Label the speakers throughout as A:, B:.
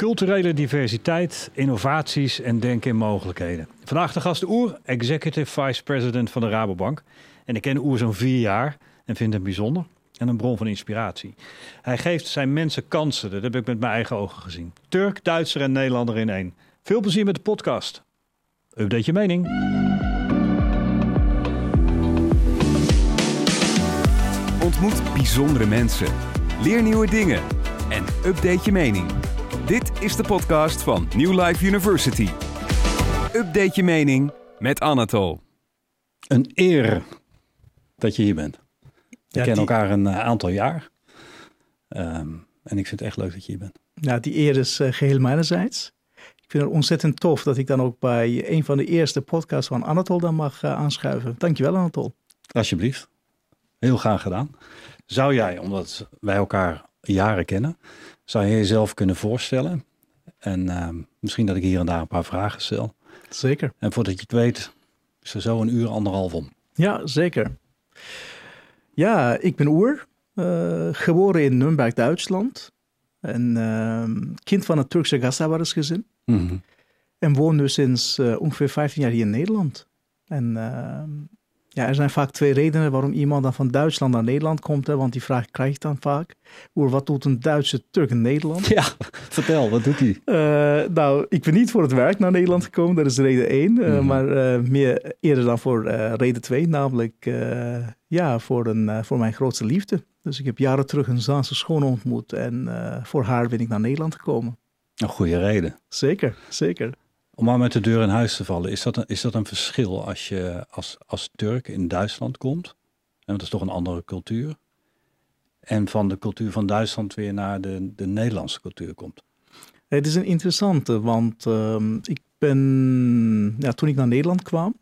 A: Culturele diversiteit, innovaties en denken in mogelijkheden. Vandaag de gast Oer, Executive Vice President van de Rabobank. En ik ken Oer zo'n vier jaar en vind hem bijzonder en een bron van inspiratie. Hij geeft zijn mensen kansen, dat heb ik met mijn eigen ogen gezien. Turk, Duitser en Nederlander in één. Veel plezier met de podcast. Update je mening.
B: Ontmoet bijzondere mensen. Leer nieuwe dingen. En update je mening. Dit is de podcast van New Life University. Update je mening met Anatol.
A: Een eer dat je hier bent. We
C: Ja,
A: kennen
C: die-
A: elkaar een eh, aantal jaar. Ehm, en ik vind het echt leuk dat je hier bent.
C: Nou, die eer is eh, geheel mijnerzijds. Ik vind het ontzettend tof dat ik dan ook bij een van de eerste podcasts van Anatol dan mag eh, aanschuiven. Dankjewel Anatol.
A: Alsjeblieft. Heel graag gedaan. Zou jij, omdat wij elkaar jaren kennen, zou je jezelf kunnen voorstellen? En ehm, misschien dat ik hier en daar een paar vragen stel.
C: Zeker.
A: En voordat je het weet, is er zo een uur, anderhalf om.
C: Ja, zeker. Ja, ik ben Oer, eh, geboren in Nürnberg, Duitsland. En ehm, kind van een Turkse Gazawaris-gezin.
A: Mhm.
C: En woon nu sinds eh, ongeveer 15 jaar hier in Nederland. En ehm, ja, er zijn vaak twee redenen waarom iemand dan van Duitsland naar Nederland komt. Hè, want die vraag krijg ik dan vaak. Oer, wat doet een Duitse Turk in Nederland?
A: Ja, vertel, wat doet hij?
C: Eh, nou, ik ben niet voor het werk naar Nederland gekomen, dat is reden één. eh,
A: Mhm.
C: Maar eh, meer eerder dan voor reden twee, namelijk ja, voor, een, voor mijn grootste liefde. Dus ik heb jaren terug een Zaanse schoon ontmoet en voor haar ben ik naar Nederland gekomen.
A: Een goede reden.
C: Zeker, zeker.
A: Om maar met de deur in huis te vallen, is dat een, is dat een verschil als je als, als Turk in Duitsland komt? En dat is toch een andere cultuur. En van de cultuur van Duitsland weer naar de, de Nederlandse cultuur komt.
C: Het is een interessante, want ehm, ik ben, ja, toen ik naar Nederland kwam,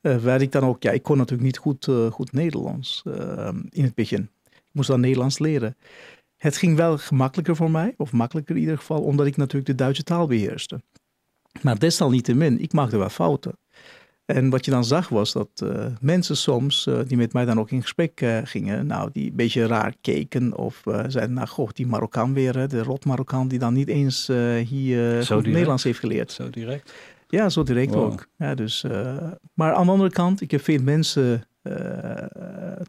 C: eh, werd ik dan ook, ja, ik kon natuurlijk niet goed, eh, goed Nederlands ehm, in het begin. Ik moest dan Nederlands leren. Het ging wel gemakkelijker voor mij, of makkelijker in ieder geval, omdat ik natuurlijk de Duitse taal beheerste. Maar desalniettemin, ik maakte wel fouten. En wat je dan zag was dat eh, mensen soms, eh, die met mij dan ook in gesprek eh, gingen, nou, die een beetje raar keken of zeiden, nou goh, die Marokkaan weer, hè, de rot Marokkaan, die dan niet eens hier? Nederlands heeft geleerd.
A: Zo direct.
C: Ja, zo direct
A: Wow.
C: ook. Ja, dus, maar aan de andere kant, ik heb veel mensen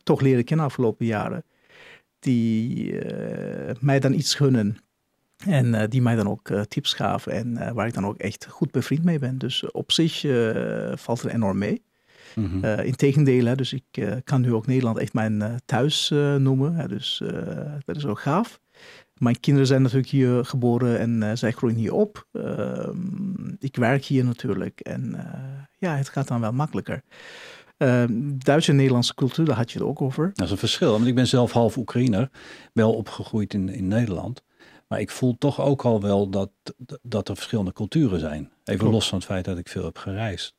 C: toch leren kennen afgelopen jaren, die mij dan iets gunnen. En eh, die mij dan ook eh, tips gaven en eh, waar ik dan ook echt goed bevriend mee ben. Dus op zich valt er enorm mee.
A: Mhm.
C: Uh, Integendeel, hè, dus ik kan nu ook Nederland echt mijn thuis noemen. Hè, dus dat is ook gaaf. Mijn kinderen zijn natuurlijk hier geboren en zij groeien hier op. Ehm, ik werk hier natuurlijk en ja, het gaat dan wel makkelijker. Ehm, Duitse en Nederlandse cultuur, daar had je het ook over.
A: Dat is een verschil, want ik ben zelf half Oekraïner, wel opgegroeid in, in Nederland. Maar ik voel toch ook al wel dat, dat er verschillende culturen zijn. Even
C: Klopt.
A: los van het feit dat ik veel heb gereisd.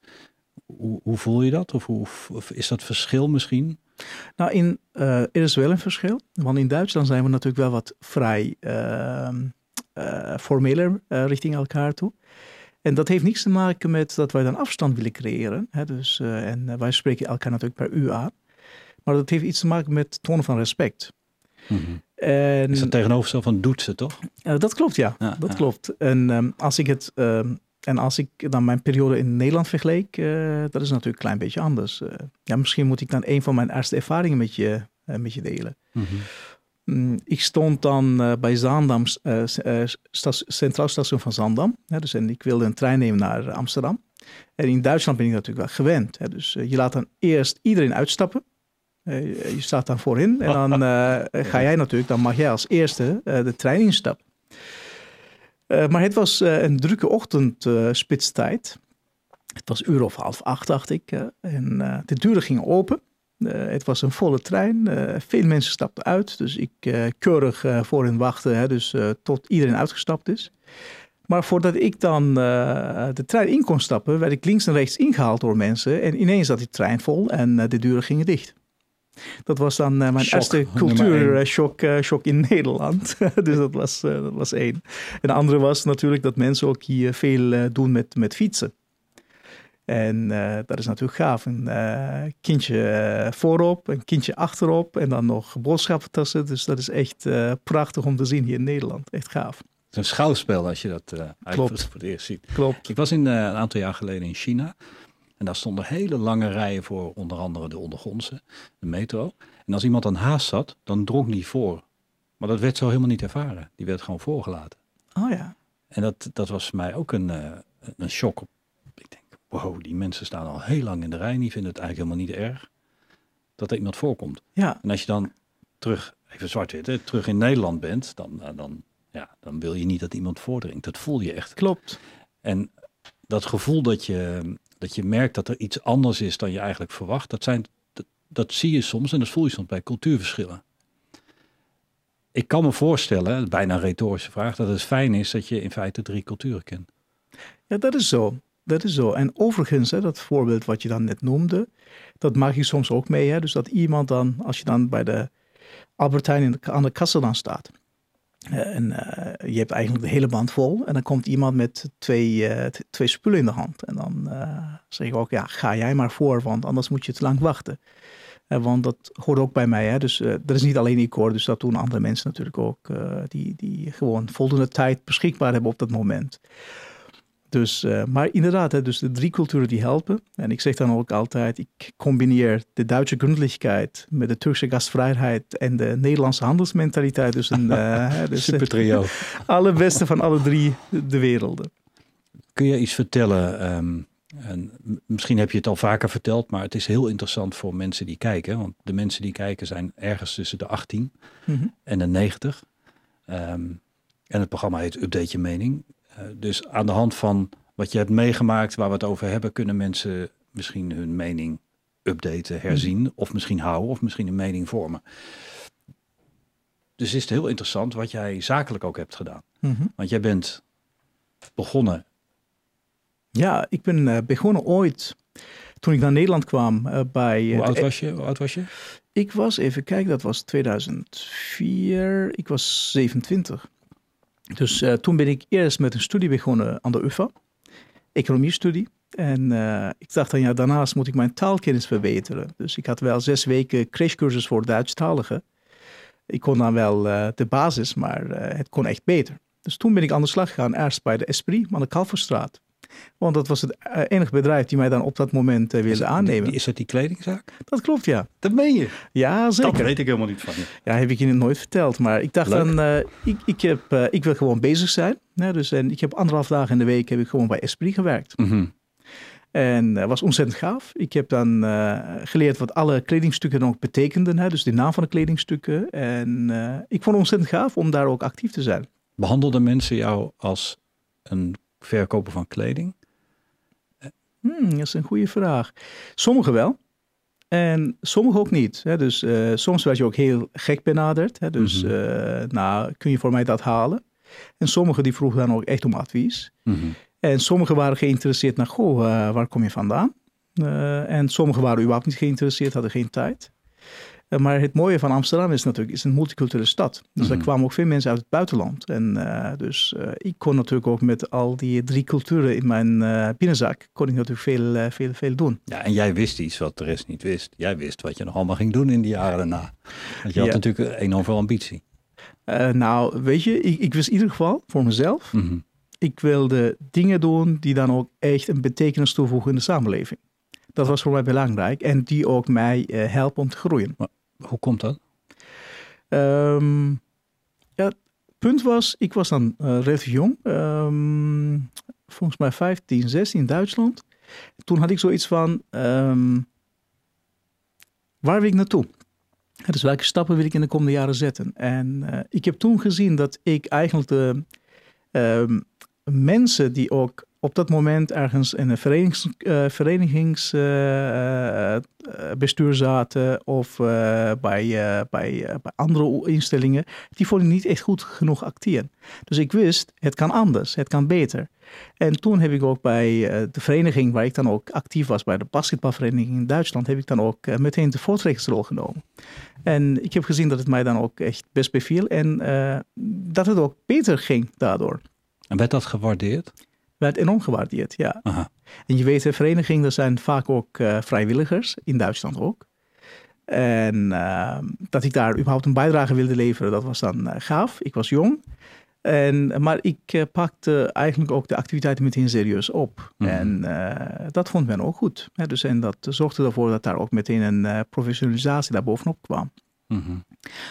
A: Hoe, hoe voel je dat? Of, hoe, of is dat verschil misschien?
C: Nou, in, eh, er is wel een verschil. Want in Duitsland zijn we natuurlijk wel wat vrij ehm, eh, formeler eh, richting elkaar toe. En dat heeft niets te maken met dat wij dan afstand willen creëren. Hè? Dus, en wij spreken elkaar natuurlijk per u aan. Maar dat heeft iets te maken met tonen van respect. En,
A: Is dat tegenovergesteld van doet ze toch?
C: eh, dat klopt, ja.
A: Ja,
C: dat
A: ja.
C: klopt. En ehm, als ik het... ehm, en als ik dan mijn periode in Nederland vergeleek, eh, dat is natuurlijk een klein beetje anders. Eh, ja, misschien moet ik dan een van mijn eerste ervaringen met je, met je delen. Mm, Ik stond dan bij Zaandam, Centraal Station van Zaandam. Hè, dus, en ik wilde een trein nemen naar Amsterdam. En in Duitsland ben ik natuurlijk wel gewend. Hè, dus je laat dan eerst iedereen uitstappen. Eh, je staat dan voorin en dan eh, ga jij natuurlijk, dan mag jij als eerste eh, de trein instappen. Maar het was een drukke ochtendspitstijd. het was uur of half acht, dacht ik. en de deuren gingen open. Het was een volle trein. veel mensen stapten uit. Dus ik keurig eh, voorin wachten. Hè, dus tot iedereen uitgestapt is. Maar voordat ik dan de trein in kon stappen, werd ik links en rechts ingehaald door mensen. En ineens zat die trein vol en de deuren gingen dicht. Dat was dan eh, mijn
A: Shock,
C: eerste cultuurshock eh, shock in Nederland. dus dat was, eh, dat was één. En de andere was natuurlijk dat mensen ook hier veel eh, doen met, met fietsen. En eh, dat is natuurlijk gaaf. Een eh, kindje eh, voorop, een kindje achterop en dan nog boodschappentassen. Dus dat is echt eh, prachtig om te zien hier in Nederland. Echt gaaf.
A: is een schouwspel als je dat voor het eerst ziet.
C: Klopt.
A: Ik was in, een aantal jaar geleden in China. En daar stonden hele lange rijen voor onder andere de ondergrondse, de metro. En als iemand aan haast zat, dan drong die voor. Maar dat werd zo helemaal niet ervaren. Die werd gewoon voorgelaten.
C: Oh ja.
A: En dat, dat was voor mij ook een, uh, een shock. Ik denk, wow, die mensen staan al heel lang in de rij. Die vinden het eigenlijk helemaal niet erg dat er iemand voorkomt.
C: Ja.
A: En als je dan terug, even zwart-wit, terug in Nederland bent, dan, dan, ja, dan wil je niet dat iemand voordringt. Dat voel je echt.
C: Klopt.
A: En dat gevoel dat je, dat je merkt dat er iets anders is dan je eigenlijk verwacht, dat, zijn, dat, dat zie je soms en dat voel je soms bij cultuurverschillen. Ik kan me voorstellen, bijna een retorische vraag, dat het fijn is dat je in feite drie culturen kent.
C: Ja, dat is zo. Dat is zo. En overigens, hè, dat voorbeeld wat je dan net noemde, dat maak je soms ook mee. Hè? Dus dat iemand dan, als je dan bij de Albertijn aan de kassa dan staat. Uh, en uh, je hebt eigenlijk de hele band vol. En dan komt iemand met twee, uh, twee spullen in de hand. En dan zeg ik ook, ja, ga jij maar voor, want anders moet je te lang wachten. want dat hoort ook bij mij. Hè? Dus dat is niet alleen ik hoor, dus dat doen andere mensen natuurlijk ook. die, die gewoon voldoende tijd beschikbaar hebben op dat moment. Dus, uh, maar inderdaad, hè, dus de drie culturen die helpen. En ik zeg dan ook altijd, ik combineer de Duitse gründlichkeit met de Turkse gastvrijheid en de Nederlandse handelsmentaliteit. Dus een uh, dus,
A: super trio.
C: alle beste van alle drie de werelden.
A: Kun je iets vertellen? Um, en misschien heb je het al vaker verteld, maar het is heel interessant voor mensen die kijken. Want de mensen die kijken zijn ergens tussen de 18 mm -hmm. en de 90. Um, en het programma heet Update Je Mening. Uh, dus aan de hand van wat je hebt meegemaakt, waar we het over hebben, kunnen mensen misschien hun mening updaten, herzien, mm. of misschien houden, of misschien een mening vormen. Dus is het heel interessant wat jij zakelijk ook hebt gedaan.
C: Mm -hmm.
A: Want jij bent begonnen.
C: Ja, ik ben uh, begonnen ooit toen ik naar Nederland kwam uh, bij.
A: Hoe oud was je? Hoe oud was je?
C: Ik was, even kijken, dat was 2004. Ik was 27. Dus uh, toen ben ik eerst met een studie begonnen aan de UvA, economiestudie. En uh, ik dacht dan, ja, daarnaast moet ik mijn taalkennis verbeteren. Dus ik had wel zes weken crashcursus voor Duitsstaligen. Ik kon dan wel uh, de basis, maar het kon echt beter. Dus toen ben ik aan de slag gegaan, eerst bij de Esprit aan de Kalverstraat. Want dat was het enige bedrijf die mij dan op dat moment uh, wilde aannemen.
A: Is dat die kledingzaak?
C: Dat klopt, ja.
A: Dat meen je?
C: Ja, zeker.
A: Dat weet ik helemaal niet van je.
C: Ja, heb ik je nooit verteld. Maar ik dacht
A: Leuk.
C: dan, uh, ik, ik, heb, uh, ik wil gewoon bezig zijn. Ja, dus, en ik heb anderhalf dagen in de week heb ik gewoon bij Esprit gewerkt.
A: Mm -hmm.
C: En dat was ontzettend gaaf. Ik heb dan geleerd wat alle kledingstukken dan ook betekenden. Hè, dus de naam van de kledingstukken. En ik vond het ontzettend gaaf om daar ook actief te zijn.
A: Behandelden mensen jou als een verkoper van kleding?
C: Hmm, dat is een goede vraag. Sommigen wel. En sommigen ook niet. Hè. Dus uh, soms werd je ook heel gek benaderd. Hè. Dus, mm -hmm. uh, nou, kun je voor mij dat halen? En sommigen die vroegen dan ook echt om advies.
A: Mm -hmm.
C: En sommigen waren geïnteresseerd naar, goh, uh, waar kom je vandaan? en sommigen waren überhaupt niet geïnteresseerd, hadden geen tijd. Uh, maar het mooie van Amsterdam is natuurlijk, is een multiculturele stad. Dus mm -hmm. daar kwamen ook veel mensen uit het buitenland. En uh, dus uh, ik kon natuurlijk ook met al die drie culturen in mijn binnenzak, kon ik natuurlijk veel, veel, veel doen.
A: Ja, en jij wist iets wat de rest niet wist. Jij wist wat je nog allemaal ging doen in die jaren daarna. Want je had
C: Ja.
A: natuurlijk enorm veel ambitie.
C: nou, weet je, ik, ik wist in ieder geval voor mezelf,
A: Mhm.
C: ik wilde dingen doen die dan ook echt een betekenis toevoegen in de samenleving. Dat was voor mij belangrijk en die ook mij eh, helpen om te groeien.
A: Hoe komt dat?
C: Ehm, ja, punt was, ik was dan eh, relatief jong, ehm, volgens mij 15, 16 in Duitsland. Toen had ik zoiets van, ehm, waar wil ik naartoe? Dus welke stappen wil ik in de komende jaren zetten? En eh, ik heb toen gezien dat ik eigenlijk de mensen die ook op dat moment ergens in een verenigings, uh, verenigingsbestuur zaten of bij, bij, bij andere instellingen, die vond ik niet echt goed genoeg acteren. Dus ik wist, het kan anders, het kan beter. En toen heb ik ook bij de vereniging waar ik dan ook actief was, bij de basketbalvereniging in Duitsland, heb ik dan ook meteen de voortrekkersrol genomen. En ik heb gezien dat het mij dan ook echt best beviel en dat het ook beter ging daardoor.
A: En werd dat gewaardeerd?
C: Werd enorm gewaardeerd, ja.
A: Aha.
C: En je weet, de verenigingen er zijn vaak ook uh, vrijwilligers, in Duitsland ook. En uh, dat ik daar überhaupt een bijdrage wilde leveren, dat was dan uh, gaaf. Ik was jong. En, maar ik pakte eigenlijk ook de activiteiten meteen serieus op.
A: Mhm.
C: En dat vond men ook goed. Hè? Dus, en dat zorgde ervoor dat daar ook meteen een professionalisatie daarbovenop kwam.
A: Mhm.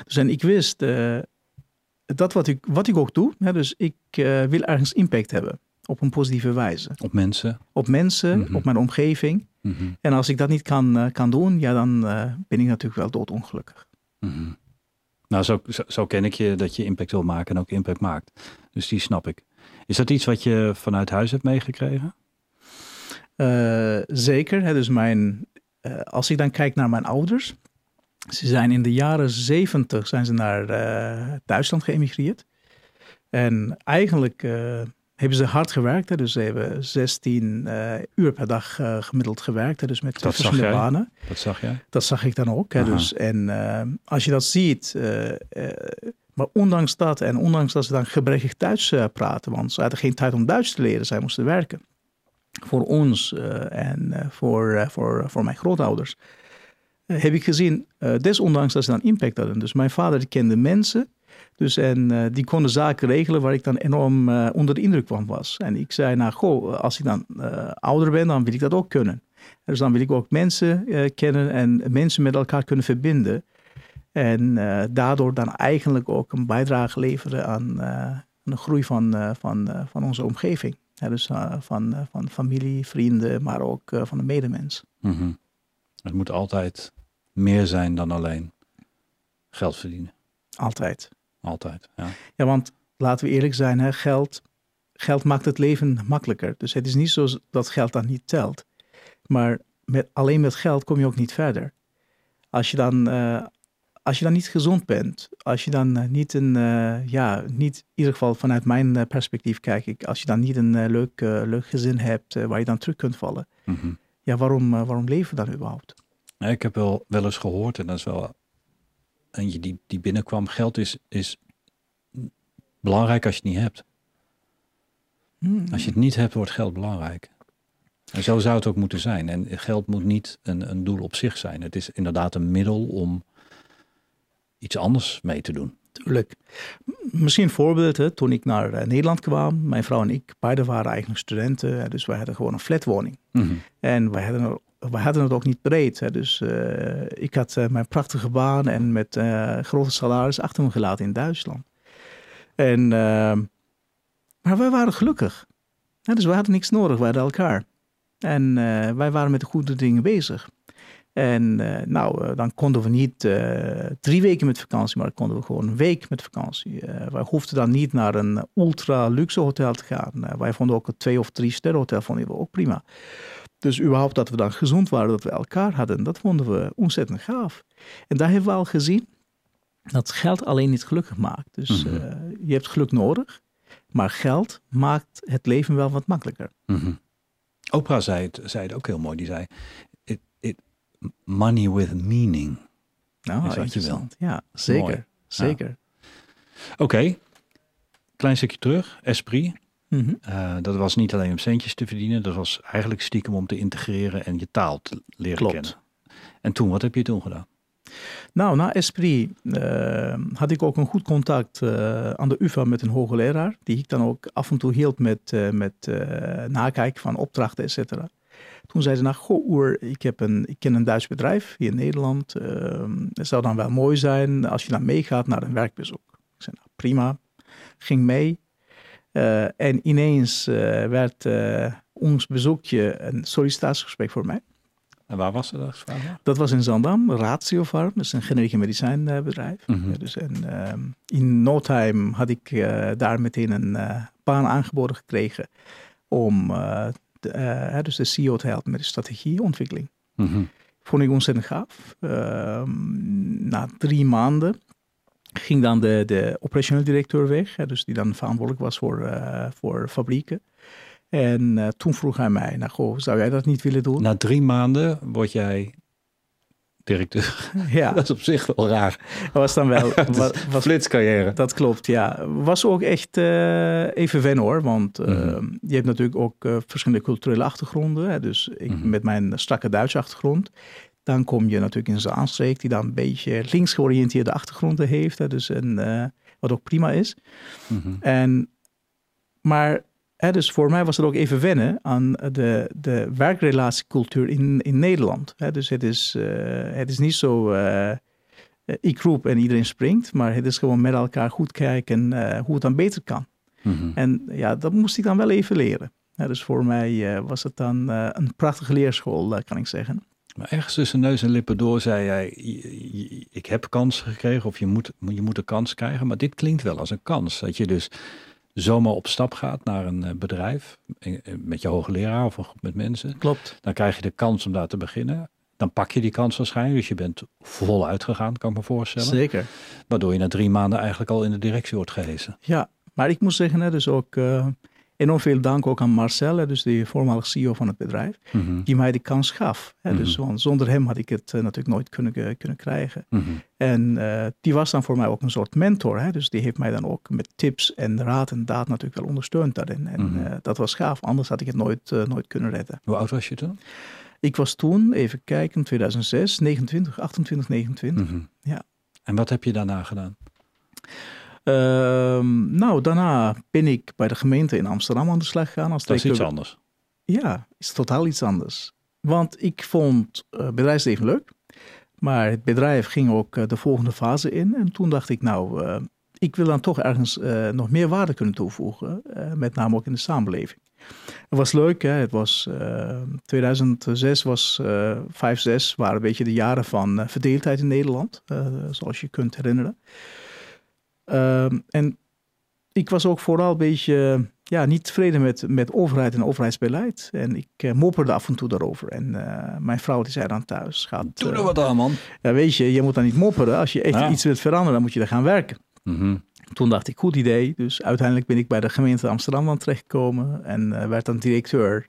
C: Dus en ik wist dat wat ik, wat ik ook doe, hè, dus ik wil ergens impact hebben op een positieve wijze.
A: Op mensen?
C: Op mensen,
A: Mhm.
C: op mijn omgeving.
A: Mhm.
C: En als ik dat niet kan, eh, kan doen, ja, dan eh, ben ik natuurlijk wel doodongelukkig.
A: Mhm. Nou, zo, zo, zo ken ik je dat je impact wil maken en ook impact maakt. Dus die snap ik. Is dat iets wat je vanuit huis hebt meegekregen?
C: Eh, zeker. Hè, dus mijn, als ik dan kijk naar mijn ouders. Ze zijn in de jaren zeventig zijn ze naar Duitsland geëmigreerd. En eigenlijk hebben ze hard gewerkt. Hè, dus ze hebben 16 eh, uur per dag eh, gemiddeld gewerkt. Hè, dus met
A: Dat
C: verschillende banen.
A: Dat zag jij?
C: Dat zag ik dan ook. Hè,
A: Aha.
C: dus, en eh, als je dat ziet, maar ondanks dat en ondanks dat ze dan gebrekkig Duits praten, want ze hadden geen tijd om Duits te leren, zij moesten werken. Voor ons en voor, voor, voor mijn grootouders heb ik gezien, desondanks dat ze dan impact hadden. Dus mijn vader kende mensen, dus en eh, die konden zaken regelen waar ik dan enorm eh, onder de indruk van was. En ik zei, nou goh, als ik dan eh, ouder ben, dan wil ik dat ook kunnen. Dus dan wil ik ook mensen eh, kennen en mensen met elkaar kunnen verbinden. En eh, daardoor dan eigenlijk ook een bijdrage leveren aan, eh, aan de groei van, eh, van, eh, van onze omgeving. Ja, dus eh, van, eh, van familie, vrienden, maar ook eh, van de medemens.
A: Mhm. Het moet altijd meer zijn dan alleen geld verdienen.
C: Altijd.
A: Altijd. Ja.
C: Ja, want laten we eerlijk zijn, hè, geld, geld maakt het leven makkelijker. Dus het is niet zo dat geld dan niet telt. Maar met, alleen met geld kom je ook niet verder. Als je dan, eh, als je dan niet gezond bent, als je dan eh, niet een, eh, ja, niet in ieder geval vanuit mijn perspectief kijk ik, als je dan niet een leuk, leuk gezin hebt waar je dan terug kunt vallen,
A: Mhm.
C: ja, waarom, waarom leven we dan überhaupt?
A: Ik heb wel, wel eens gehoord, en dat is wel eentje die, die binnenkwam. Geld is, is belangrijk als je het niet hebt.
C: Hmm.
A: Als je het niet hebt, wordt geld belangrijk. En zo zou het ook moeten zijn. En geld moet niet een, een doel op zich zijn. Het is inderdaad een middel om iets anders mee te doen.
C: Tuurlijk. Misschien een voorbeeld, hè, toen ik naar eh, Nederland kwam, mijn vrouw en ik, beide waren eigenlijk studenten, dus wij hadden gewoon een flatwoning. En wij hadden, er- wij hadden het ook niet breed. Hè. Dus eh, ik had eh, mijn prachtige baan en met eh, grote salaris achter me gelaten in Duitsland. En, eh, maar wij waren gelukkig. Dus wij hadden niks nodig, wij hadden elkaar. En wij waren met de goede dingen bezig. En nou, dan konden we niet drie weken met vakantie, maar konden we gewoon een week met vakantie. Wij hoefden dan niet naar een ultra luxe hotel te gaan. Wij vonden ook een twee of drie sterren hotel vonden we ook prima. Dus überhaupt dat we dan gezond waren, dat we elkaar hadden, dat vonden we ontzettend gaaf. En daar hebben we al gezien dat geld alleen niet gelukkig maakt. Dus
A: Mhm.
C: eh, je hebt geluk nodig, maar geld maakt het leven wel wat makkelijker.
A: Mhm. Oprah zei het, zei het ook heel mooi. Die zei, it, it, money with meaning.
C: Nou,
A: Is wat je.
C: Ja, zeker.
A: Mooi.
C: Zeker.
A: Oké, klein stukje terug. Esprit.
C: Mhm.
A: Eh, dat was niet alleen om centjes te verdienen. Dat was eigenlijk stiekem om te integreren en je taal te leren
C: Klopt.
A: kennen. En toen, wat heb je toen gedaan?
C: Nou, na Esprit eh, had ik ook een goed contact eh, aan de UvA met een hoogleraar. Die ik dan ook af en toe hield met, met nakijken van opdrachten, et cetera. Toen zei ze, nou, goh Oer, ik, heb een, ik ken een Duits bedrijf hier in Nederland. Eh, het zou dan wel mooi zijn als je dan meegaat naar een werkbezoek. Ik zei, nou, prima. Ging mee. Eh, en ineens eh, werd eh, ons bezoekje een sollicitatiegesprek voor mij.
A: En waar was dat?
C: Dat was in Zandam, Ratio Farm, dat is een generieke medicijnbedrijf.
A: Mhm.
C: Dus en, ehm, in no time had ik daar meteen een baan aangeboden gekregen om de, dus de CEO te helpen met de strategieontwikkeling.
A: Mhm.
C: Vond ik ontzettend gaaf. Ehm, na drie maanden ging dan de, de operationeel directeur weg, hè, dus die dan verantwoordelijk was voor, eh, voor fabrieken. En eh, toen vroeg hij mij, nou goh, zou jij dat niet willen doen?
A: Na drie maanden word jij directeur.
C: ja,
A: Dat is op zich wel raar.
C: dat was dan wel... wa- was,
A: Flitscarrière.
C: Dat klopt, ja. Was ook echt eh, even wennen hoor. Want
A: Mhm.
C: je hebt natuurlijk ook verschillende culturele achtergronden. Hè. Dus ik
A: Mhm.
C: met mijn strakke Duitse achtergrond. Dan kom je natuurlijk in Zaanstreek, die dan een beetje links georiënteerde achtergronden heeft. Hè. Dus een, eh, wat ook prima is.
A: Mhm.
C: En, maar hè, dus voor mij was het ook even wennen aan de, de werkrelatiecultuur in, in Nederland. Hè, dus het is, eh, het is niet zo, eh, ik roep en iedereen springt, maar het is gewoon met elkaar goed kijken eh, hoe het dan beter kan.
A: Mhm.
C: En ja, dat moest ik dan wel even leren. Ja, dus voor mij was het dan een prachtige leerschool, kan ik zeggen.
A: Maar ergens tussen neus en lippen door zei jij, "Je- je- ik heb kansen gekregen of je moet, je moet een kans krijgen. Maar dit klinkt wel als een kans. Dat je dus zomaar op stap gaat naar een eh, bedrijf eh, eh, met je hoogleraar of met mensen.
C: Klopt.
A: Dan krijg je de kans om daar te beginnen. Dan pak je die kans waarschijnlijk. Dus je bent voluit gegaan, kan ik me voorstellen.
C: Zeker.
A: Waardoor je na drie maanden eigenlijk al in de directie wordt gehezen.
C: Ja, maar ik moet zeggen, hè, dus ook enorm veel dank ook aan Marcel, dus de voormalig CEO van het bedrijf,
A: Mhm.
C: die mij die kans gaf. Hè, dus,
A: Mhm.
C: want zonder hem had ik het eh, natuurlijk nooit kunnen, kunnen krijgen.
A: Mhm.
C: En eh, die was dan voor mij ook een soort mentor. Hè? Dus die heeft mij dan ook met tips en raad en daad natuurlijk wel ondersteund daarin. En eh, dat was gaaf, anders had ik het nooit, nooit kunnen redden.
A: Hoe oud was je toen?
C: Ik was toen, even kijken, 2006, 29, 28, 29.
A: Mhm.
C: Ja.
A: En wat heb je daarna gedaan?
C: Ehm, nou, daarna ben ik bij de gemeente in Amsterdam aan de slag gegaan. Als
A: Dat is iets anders.
C: Ja, is totaal iets anders. Want ik vond eh bedrijfsleven leuk. Maar het bedrijf ging ook eh, de volgende fase in. En toen dacht ik, nou, eh, ik wil dan toch ergens nog meer waarde kunnen toevoegen. met name ook in de samenleving. Het was leuk, hè? Het was, eh, 2006 was, eh 5, 6 waren een beetje de jaren van verdeeldheid in Nederland. zoals je kunt herinneren. Ehm, en ik was ook vooral een beetje ja, niet tevreden met, met overheid en overheidsbeleid. En ik eh, mopperde af en toe daarover. En eh, mijn vrouw die zei dan thuis, gaat,
A: Doe er
C: eh,
A: wat aan, man.
C: ja, weet je, je moet dan niet mopperen. Als je echt
A: Ja.
C: iets wilt veranderen, dan moet je er gaan werken.
A: Mhm.
C: Toen dacht ik, goed idee. Dus uiteindelijk ben ik bij de gemeente Amsterdam dan terechtgekomen. En werd dan directeur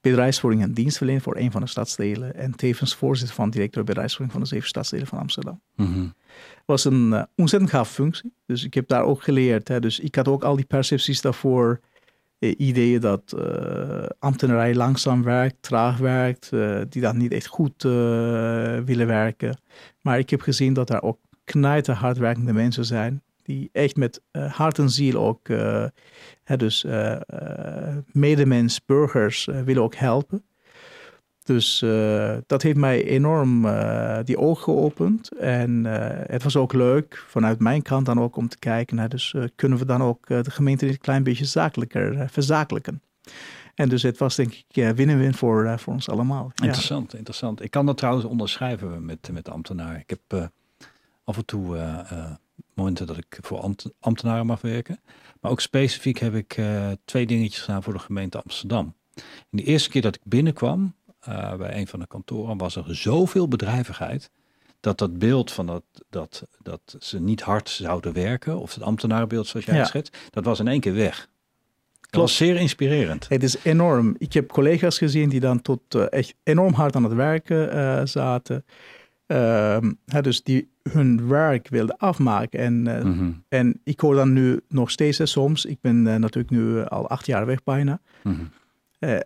C: bedrijfsvoering en dienstverlening voor een van de stadsdelen. En tevens voorzitter van directeur bedrijfsvoering van de zeven stadsdelen van Amsterdam.
A: Mhm.
C: was een eh, ontzettend gaaf functie. Dus ik heb daar ook geleerd. Hè. Dus ik had ook al die percepties daarvoor. eh, ideeën dat eh ambtenarij langzaam werkt, traag werkt. die dan niet echt goed willen werken. Maar ik heb gezien dat daar ook knijter hardwerkende mensen zijn. Die echt met eh, hart en ziel ook, eh, hè, dus eh, medemens, burgers willen ook helpen. Dus dat heeft mij enorm die ogen geopend. En het was ook leuk vanuit mijn kant dan ook om te kijken. Naar, dus kunnen we dan ook de gemeente een klein beetje zakelijker verzakelijken. En dus het was denk ik win-win voor, voor ons allemaal.
A: Interessant, interessant. Ik kan dat trouwens onderschrijven met, met de ambtenaar. Ik heb af en toe momenten dat ik voor ambt- ambtenaren mag werken. Maar ook specifiek heb ik eh, twee dingetjes gedaan voor de gemeente Amsterdam. En de eerste keer dat ik binnenkwam eh, bij een van de kantoren was er zoveel bedrijvigheid. Dat dat beeld van dat, dat, dat ze niet hard zouden werken, of het ambtenarenbeeld zoals jij
C: Ja.
A: het schetst, dat was in één keer weg. Dat was zeer inspirerend.
C: Het is enorm. Ik heb collega's gezien die dan tot eh, echt enorm hard aan het werken zaten. Ehm, hè, dus die hun werk wilden afmaken. En, eh,
A: Mhm,
C: en ik hoor dan nu nog steeds hè, soms. Ik ben eh, natuurlijk nu eh, al acht jaar weg bijna.
A: mhm.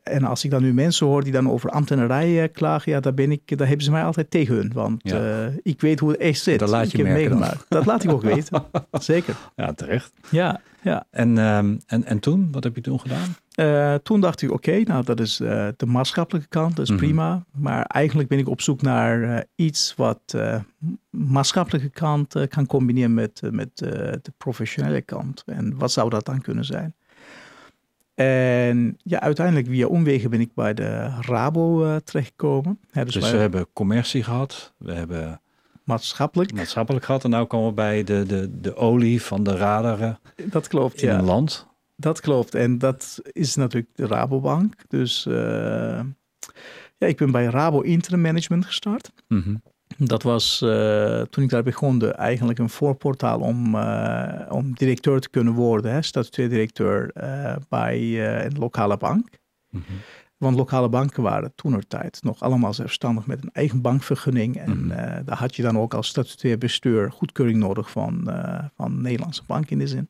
C: En als ik dan nu mensen hoor die dan over ambtenarij eh, klagen, ja, daar, ben ik, daar hebben ze mij altijd tegen hun. Want
A: Ja.
C: ik weet hoe het echt zit.
A: Dat laat je
C: ik
A: merken
C: meegemaakt. Dat laat ik ook weten. Zeker.
A: Ja, terecht.
C: Ja, ja.
A: En, ehm, en, en toen, wat heb je toen gedaan?
C: Eh, toen dacht ik, oké, nou dat is eh, de maatschappelijke kant, dat is
A: Mhm.
C: prima. Maar eigenlijk ben ik op zoek naar eh, iets wat maatschappelijke kant kan combineren met, met de professionele kant. En wat zou dat dan kunnen zijn? En ja, uiteindelijk via omwegen ben ik bij de Rabo terechtgekomen. Dus
A: Dus we hebben commercie gehad, we hebben
C: maatschappelijk.
A: maatschappelijk gehad en nu komen we bij de, de, de olie van de radaren
C: Dat klopt,
A: in
C: ja.
A: een land.
C: Dat klopt. En dat is natuurlijk de Rabobank. Dus eh, ja, ik ben bij Rabo Interim Management gestart.
A: Mhm.
C: Dat was eh, toen ik daar begon de, eigenlijk een voorportaal om, eh, om directeur te kunnen worden, hè, statutair directeur bij een lokale bank.
A: Mhm.
C: Want lokale banken waren toenertijd nog allemaal zelfstandig met een eigen bankvergunning. En
A: Mhm.
C: eh, daar had je dan ook als statutair bestuur goedkeuring nodig van, van Nederlandse bank in de zin.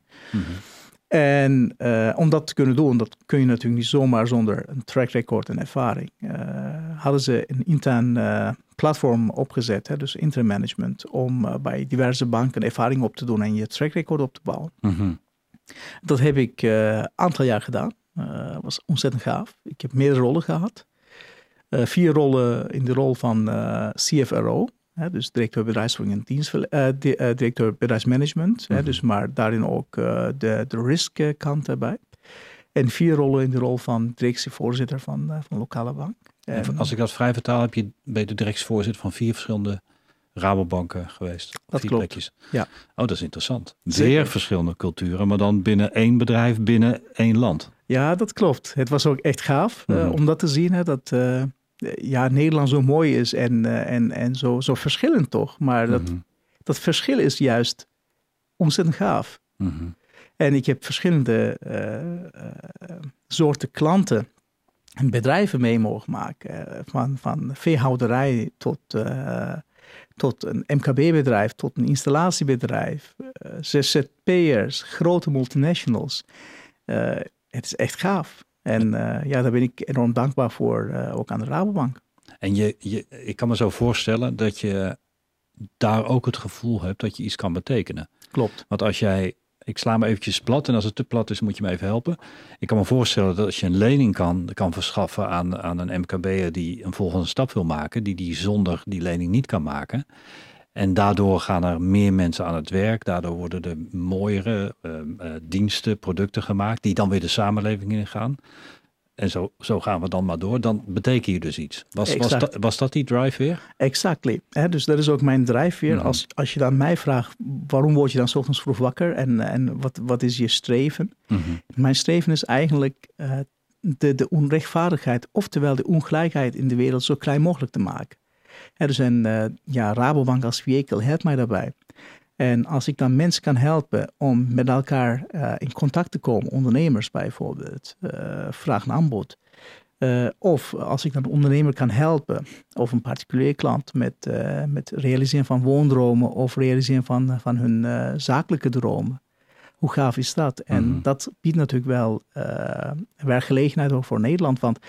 C: En eh, om dat te kunnen doen, dat kun je natuurlijk niet zomaar zonder een track record en ervaring. Eh, hadden ze een intern platform opgezet, hè, dus intern management, om bij diverse banken ervaring op te doen en je track record op te bouwen.
A: Mhm.
C: Dat heb ik een aantal jaar gedaan. Dat was ontzettend gaaf. Ik heb meerdere rollen gehad. vier rollen in de rol van CFRO, dus directeur bedrijfsvoering en dienst, uh, directeur bedrijfsmanagement.
A: Mhm.
C: dus maar daarin ook uh, de, de risk kant erbij. En vier rollen in de rol van directievoorzitter van, van lokale bank.
A: En, en als ik dat vrij vertaal, heb je bij de directievoorzitter van vier verschillende Rabobanken geweest.
C: Dat klopt.
A: plekjes.
C: Ja.
A: Oh, dat is interessant.
C: Zeker.
A: Weer verschillende culturen, maar dan binnen één bedrijf, binnen één land.
C: Ja, dat klopt. Het was ook echt gaaf
A: Mhm.
C: om dat te zien. Hè, dat ja, Nederland zo mooi is en, en, en zo, zo verschillend toch. Maar dat,
A: Mhm.
C: dat verschil is juist ontzettend gaaf.
A: Mhm.
C: En ik heb verschillende uh, uh, soorten klanten en bedrijven mee mogen maken. Van, van veehouderij tot, uh, tot een MKB-bedrijf, tot een installatiebedrijf, ZZP'ers, grote multinationals. Het is echt gaaf. En uh, ja, daar ben ik enorm dankbaar voor, uh, ook aan de Rabobank.
A: En je, je, ik kan me zo voorstellen dat je daar ook het gevoel hebt dat je iets kan betekenen.
C: Klopt.
A: Want als jij, ik sla me eventjes plat en als het te plat is moet je me even helpen. Ik kan me voorstellen dat als je een lening kan, kan verschaffen aan, aan een MKB'er die een volgende stap wil maken, die die zonder die lening niet kan maken. En daardoor gaan er meer mensen aan het werk. Daardoor worden er mooiere uh, uh, diensten, producten gemaakt, die dan weer de samenleving ingaan. En zo, zo gaan we dan maar door. Dan betekent je dus iets. Was, was, dat, was dat die drive weer?
C: Exactly. He, dus dat is ook mijn drive weer.
A: Mhm.
C: Als, als je dan mij vraagt, waarom word je dan 's ochtends vroeg wakker? En, en wat, wat is je streven?
A: Mhm.
C: Mijn streven is eigenlijk uh, de, de onrechtvaardigheid, oftewel de ongelijkheid in de wereld zo klein mogelijk te maken. He, dus en uh, ja, Rabobank als vehikel helpt mij daarbij. En als ik dan mensen kan helpen om met elkaar uh, in contact te komen, ondernemers bijvoorbeeld, uh, vraag en aanbod. Of als ik dan een ondernemer kan helpen, of een particulier klant met, met realiseren van woondromen of realiseren van, van hun zakelijke dromen. Hoe gaaf is dat? En
A: Mhm.
C: dat biedt natuurlijk wel werkgelegenheid ook voor Nederland. Want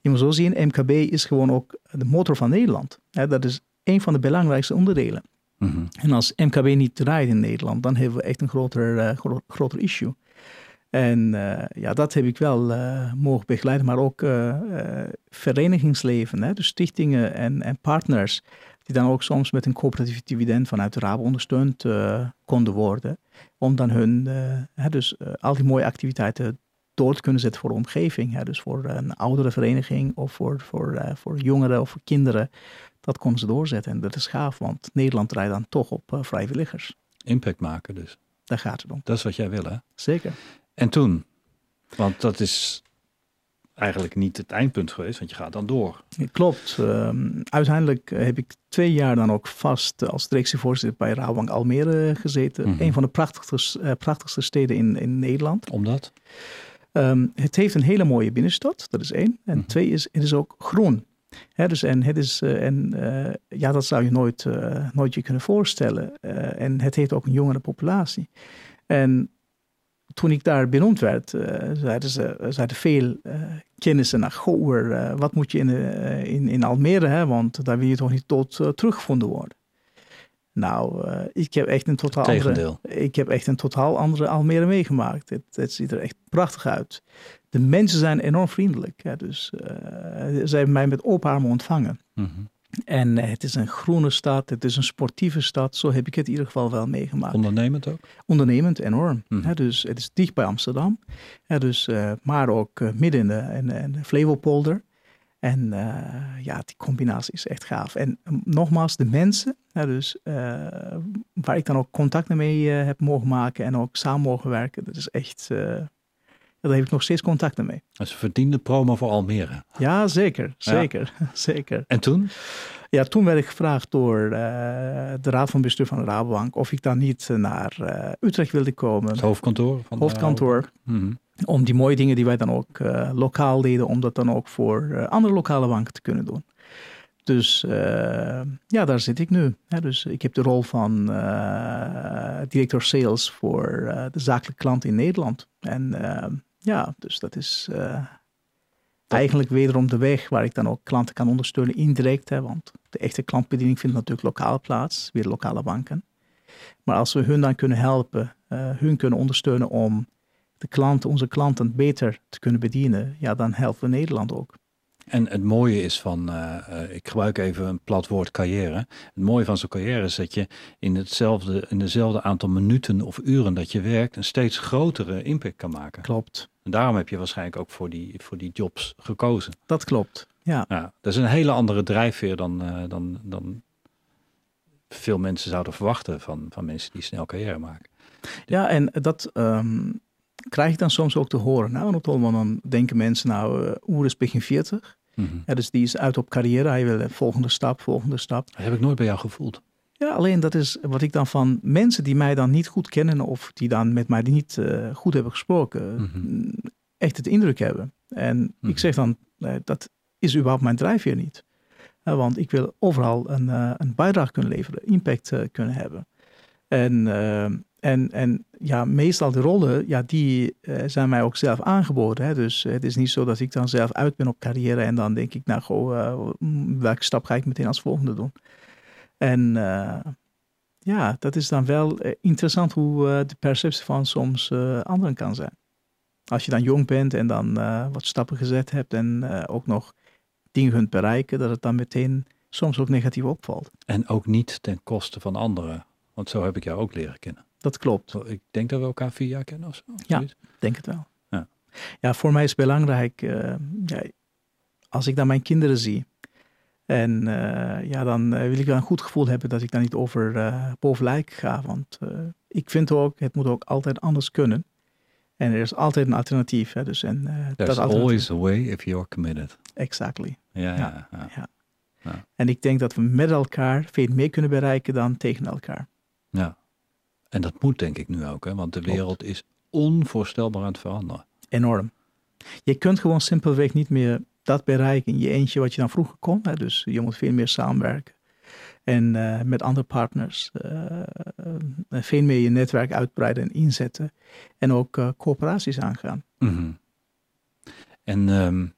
C: je moet zo zien, MKB is gewoon ook de motor van Nederland. Dat is een van de belangrijkste onderdelen.
A: Mhm.
C: En als MKB niet draait in Nederland, dan hebben we echt een groter, uh, gro groter issue. En uh, ja, dat heb ik wel uh, mogen begeleiden, maar ook verenigingsleven, hè? dus stichtingen en, en, partners, die dan ook soms met een coöperatief dividend vanuit de Rabo ondersteund konden worden, om dan hun, hè, dus al die mooie activiteiten door te kunnen zetten voor de omgeving. Hè? Dus voor een oudere vereniging of voor, voor, voor jongeren of voor kinderen dat konden ze doorzetten. En dat is gaaf, want Nederland draait dan toch op uh, vrijwilligers.
A: Impact maken dus.
C: Daar gaat het om.
A: Dat is wat jij wil, hè?
C: Zeker.
A: En toen? Want dat is eigenlijk niet het eindpunt geweest, want je gaat dan door.
C: Klopt. Um, uiteindelijk heb ik twee jaar dan ook vast als directievoorzitter bij Rabobank Almere gezeten.
A: Mhm.
C: Mm -hmm. Een van de prachtigste, uh, prachtigste steden in, in Nederland.
A: Omdat?
C: Um, het heeft een hele mooie binnenstad, dat is één. En
A: Mhm.
C: mm -hmm. twee is, het is ook groen. He, dus en het is, uh, en uh, ja, dat zou je nooit, uh, nooit je kunnen voorstellen. En het heeft ook een jongere populatie. En toen ik daar benoemd werd, zeiden, ze, zeiden veel kennissen naar Goor, wat moet je in, in, in Almere, hè? want daar wil je toch niet tot teruggevonden worden. Nou, ik heb echt een totaal andere, ik heb echt een totaal andere Almere meegemaakt. Het, het ziet er echt prachtig uit. De mensen zijn enorm vriendelijk. Ja, dus uh, ze hebben mij met open armen ontvangen.
A: Mm -hmm.
C: En uh, het is een groene stad, het is een sportieve stad. Zo heb ik het in ieder geval wel meegemaakt.
A: Ondernemend ook?
C: Ondernemend, enorm.
A: Mm
C: ja, dus het is dicht bij Amsterdam. Dus, maar ook midden in de, in, in de Flevopolder. En ja, die combinatie is echt gaaf. En um, nogmaals, de mensen, dus, waar ik dan ook contacten mee heb mogen maken en ook samen mogen werken, dat is echt daar heb ik nog steeds contacten mee.
A: Dat is een verdiende promo voor Almere.
C: Ja, zeker. Zeker. Ja. zeker.
A: En toen?
C: Ja, toen werd ik gevraagd door de Raad van Bestuur van de Rabobank of ik dan niet naar Utrecht wilde komen.
A: Het hoofdkantoor? Van
C: hoofdkantoor.
A: Mm -hmm.
C: Om die mooie dingen die wij dan ook uh, lokaal deden, om dat dan ook voor andere lokale banken te kunnen doen. Dus ja, daar zit ik nu. Dus ik heb de rol van directeur sales voor de zakelijke klant in Nederland. En ja, dus dat is, eigenlijk wederom de weg waar ik dan ook klanten kan ondersteunen indirect. Hè, want de echte klantbediening vindt natuurlijk lokaal plaats, weer lokale banken. Maar als we hun dan kunnen helpen, hun kunnen ondersteunen om de klanten, onze klanten beter te kunnen bedienen, ja, dan helpen we Nederland ook.
A: En het mooie is van, uh, ik gebruik even een plat woord carrière. Het mooie van zo'n carrière is dat je in hetzelfde, in dezelfde aantal minuten of uren dat je werkt, een steeds grotere impact kan maken.
C: Klopt.
A: En daarom heb je waarschijnlijk ook voor die, voor die jobs gekozen.
C: Dat klopt, ja.
A: ja dat is een hele andere drijfveer dan, uh, dan, dan veel mensen zouden verwachten van, van mensen die snel carrière maken.
C: Ja, en dat um, krijg ik dan soms ook te horen. Nou, dan denken mensen, nou, uh, Oer is begin 40. Mm -hmm. ja, dus die is uit op carrière. Hij wil volgende stap, volgende stap.
A: Dat heb ik nooit bij jou gevoeld.
C: Ja, alleen dat is wat ik dan van mensen die mij dan niet goed kennen of die dan met mij niet uh, goed hebben gesproken, mm -hmm. echt het indruk hebben. En mm -hmm. ik mhm. zeg dan, uh, dat is überhaupt mijn drijfveer niet. Uh, want ik wil overal een, een bijdrage kunnen leveren, impact kunnen hebben. En, en, en ja, meestal de rollen, ja, die zijn mij ook zelf aangeboden. Hè? Dus het is niet zo dat ik dan zelf uit ben op carrière en dan denk ik, nou, goh, welke stap ga ik meteen als volgende doen. En ja, dat is dan wel interessant hoe de perceptie van soms anderen kan zijn. Als je dan jong bent en dan wat stappen gezet hebt en ook nog dingen kunt bereiken, dat het dan meteen soms ook negatief opvalt.
A: En ook niet ten koste van anderen. Want zo heb ik jou ook leren kennen.
C: Dat klopt.
A: Ik denk dat we elkaar vier jaar kennen of zo.
C: Ja, denk het wel. Ja, ja voor mij is het belangrijk, ja, als ik dan mijn kinderen zie, en uh, ja, dan uh, wil ik wel een goed gevoel hebben dat ik dan niet over uh, bovenlijk ga. Want ik vind ook, het moet ook altijd anders kunnen. En er is altijd een alternatief. Hè, dus, en,
A: There's always a way if you're committed.
C: Exactly.
A: Ja, ja, ja.
C: ja. ja. En ik denk dat we met elkaar veel meer kunnen bereiken dan tegen elkaar.
A: Ja. En dat moet denk ik nu ook, hè? want de wereld is onvoorstelbaar aan het veranderen.
C: Enorm. Je kunt gewoon simpelweg niet meer dat bereiken in je eentje wat je dan vroeger kon. Hè? Dus je moet veel meer samenwerken. En uh, met andere partners uh, veel meer je netwerk uitbreiden en inzetten. En ook coöperaties aangaan.
A: Mm -hmm. En um,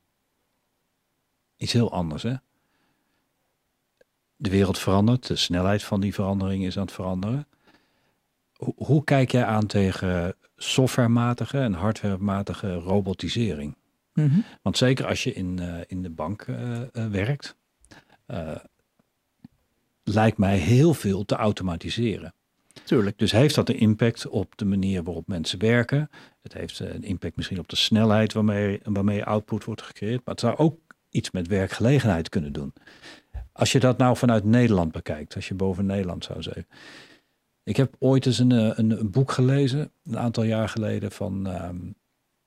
A: iets heel anders, hè? De wereld verandert, de snelheid van die verandering is aan het veranderen. Hoe, hoe kijk jij aan tegen softwarematige en hardwarematige robotisering?
C: Mm -hmm.
A: Want zeker als je in, uh, in de bank uh, uh, werkt, lijkt mij heel veel te automatiseren.
C: Tuurlijk.
A: Dus heeft dat een impact op de manier waarop mensen werken? Het heeft een impact misschien op de snelheid waarmee, waarmee output wordt gecreëerd. Maar het zou ook iets met werkgelegenheid kunnen doen. Als je dat nou vanuit Nederland bekijkt, als je boven Nederland zou zeggen. Ik heb ooit eens een, een, een boek gelezen, een aantal jaar geleden, van um,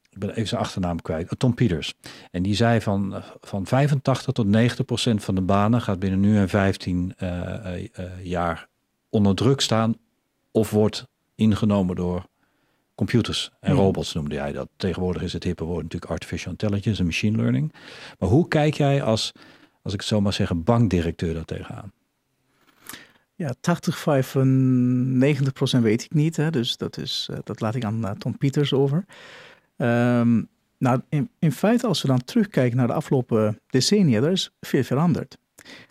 A: ik ben even zijn achternaam kwijt, Tom Peters. En die zei van, van 85 tot 90 procent van de banen gaat binnen nu en 15 uh, uh, jaar onder druk staan of wordt ingenomen door computers en robots noemde jij dat. Tegenwoordig is het hippe woord natuurlijk artificial intelligence en machine learning. Maar hoe kijk jij als, als ik zo maar zeggen, bankdirecteur daar tegenaan?
C: Ja, 80, 95 procent weet ik niet. Hè? Dus dat, is, dat laat ik aan Tom Peters over. Um, nou, in, in, feite, als we dan terugkijken naar de afgelopen decennia, er is veel veranderd.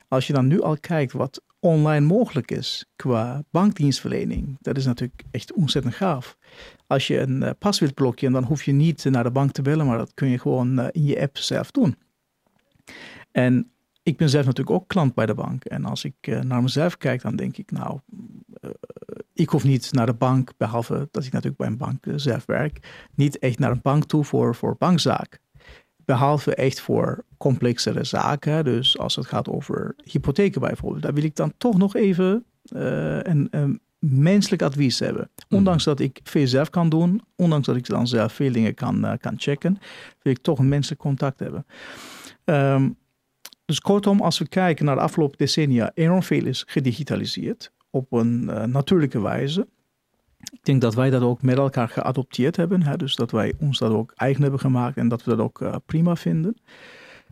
C: Als je dan nu al kijkt wat online mogelijk is qua bankdienstverlening, dat is natuurlijk echt ontzettend gaaf. Als je een uh, pas wilt blokken, dan hoef je niet naar de bank te bellen, maar dat kun je gewoon in je app zelf doen. En ik ben zelf natuurlijk ook klant bij de bank. En als ik uh, naar mezelf kijk, dan denk ik, nou, ik hoef niet naar de bank, behalve dat ik natuurlijk bij een bank zelf werk, niet echt naar een bank toe voor, voor bankzaak. Behalve echt voor complexere zaken. Dus als het gaat over hypotheken bijvoorbeeld, daar wil ik dan toch nog even een, een, menselijk advies hebben. Ondanks dat ik veel zelf kan doen, ondanks dat ik dan zelf veel dingen kan, kan checken, wil ik toch een menselijk contact hebben. Um, dus kortom, als we kijken naar de afgelopen decennia, enorm veel is gedigitaliseerd op een uh, natuurlijke wijze. Ik denk dat wij dat ook met elkaar geadopteerd hebben. Hè? Dus dat wij ons dat ook eigen hebben gemaakt en dat we dat ook uh, prima vinden.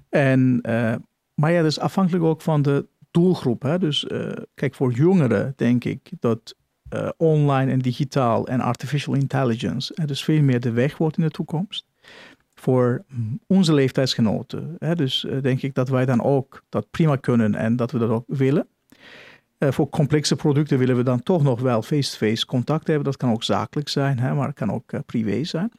C: En, uh, maar ja, dat is afhankelijk ook van de doelgroep. Hè? Dus kijk, voor jongeren denk ik dat online en digitaal en artificial intelligence dus veel meer de weg wordt in de toekomst. Voor onze leeftijdsgenoten. Hè? Dus uh, denk ik dat wij dan ook dat prima kunnen en dat we dat ook willen. Uh, voor complexe producten willen we dan toch nog wel face-to-face contact hebben. Dat kan ook zakelijk zijn, hè? maar het kan ook uh, privé zijn.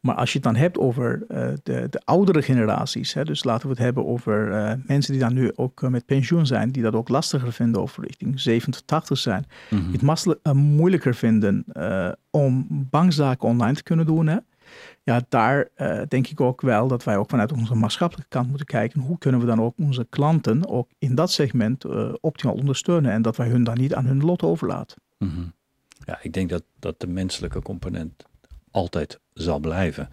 C: Maar als je het dan hebt over de, de, oudere generaties, hè, dus laten we het hebben over mensen die dan nu ook met pensioen zijn, die dat ook lastiger vinden of richting 70, 80 zijn, mm -hmm. het moeilijker vinden om bankzaken online te kunnen doen. Ja, daar denk ik ook wel dat wij ook vanuit onze maatschappelijke kant moeten kijken, hoe kunnen we dan ook onze klanten ook in dat segment optimaal ondersteunen en dat wij hun dan niet aan hun lot overlaten.
A: -hmm. Ja, ik denk dat, dat de menselijke component altijd zal blijven.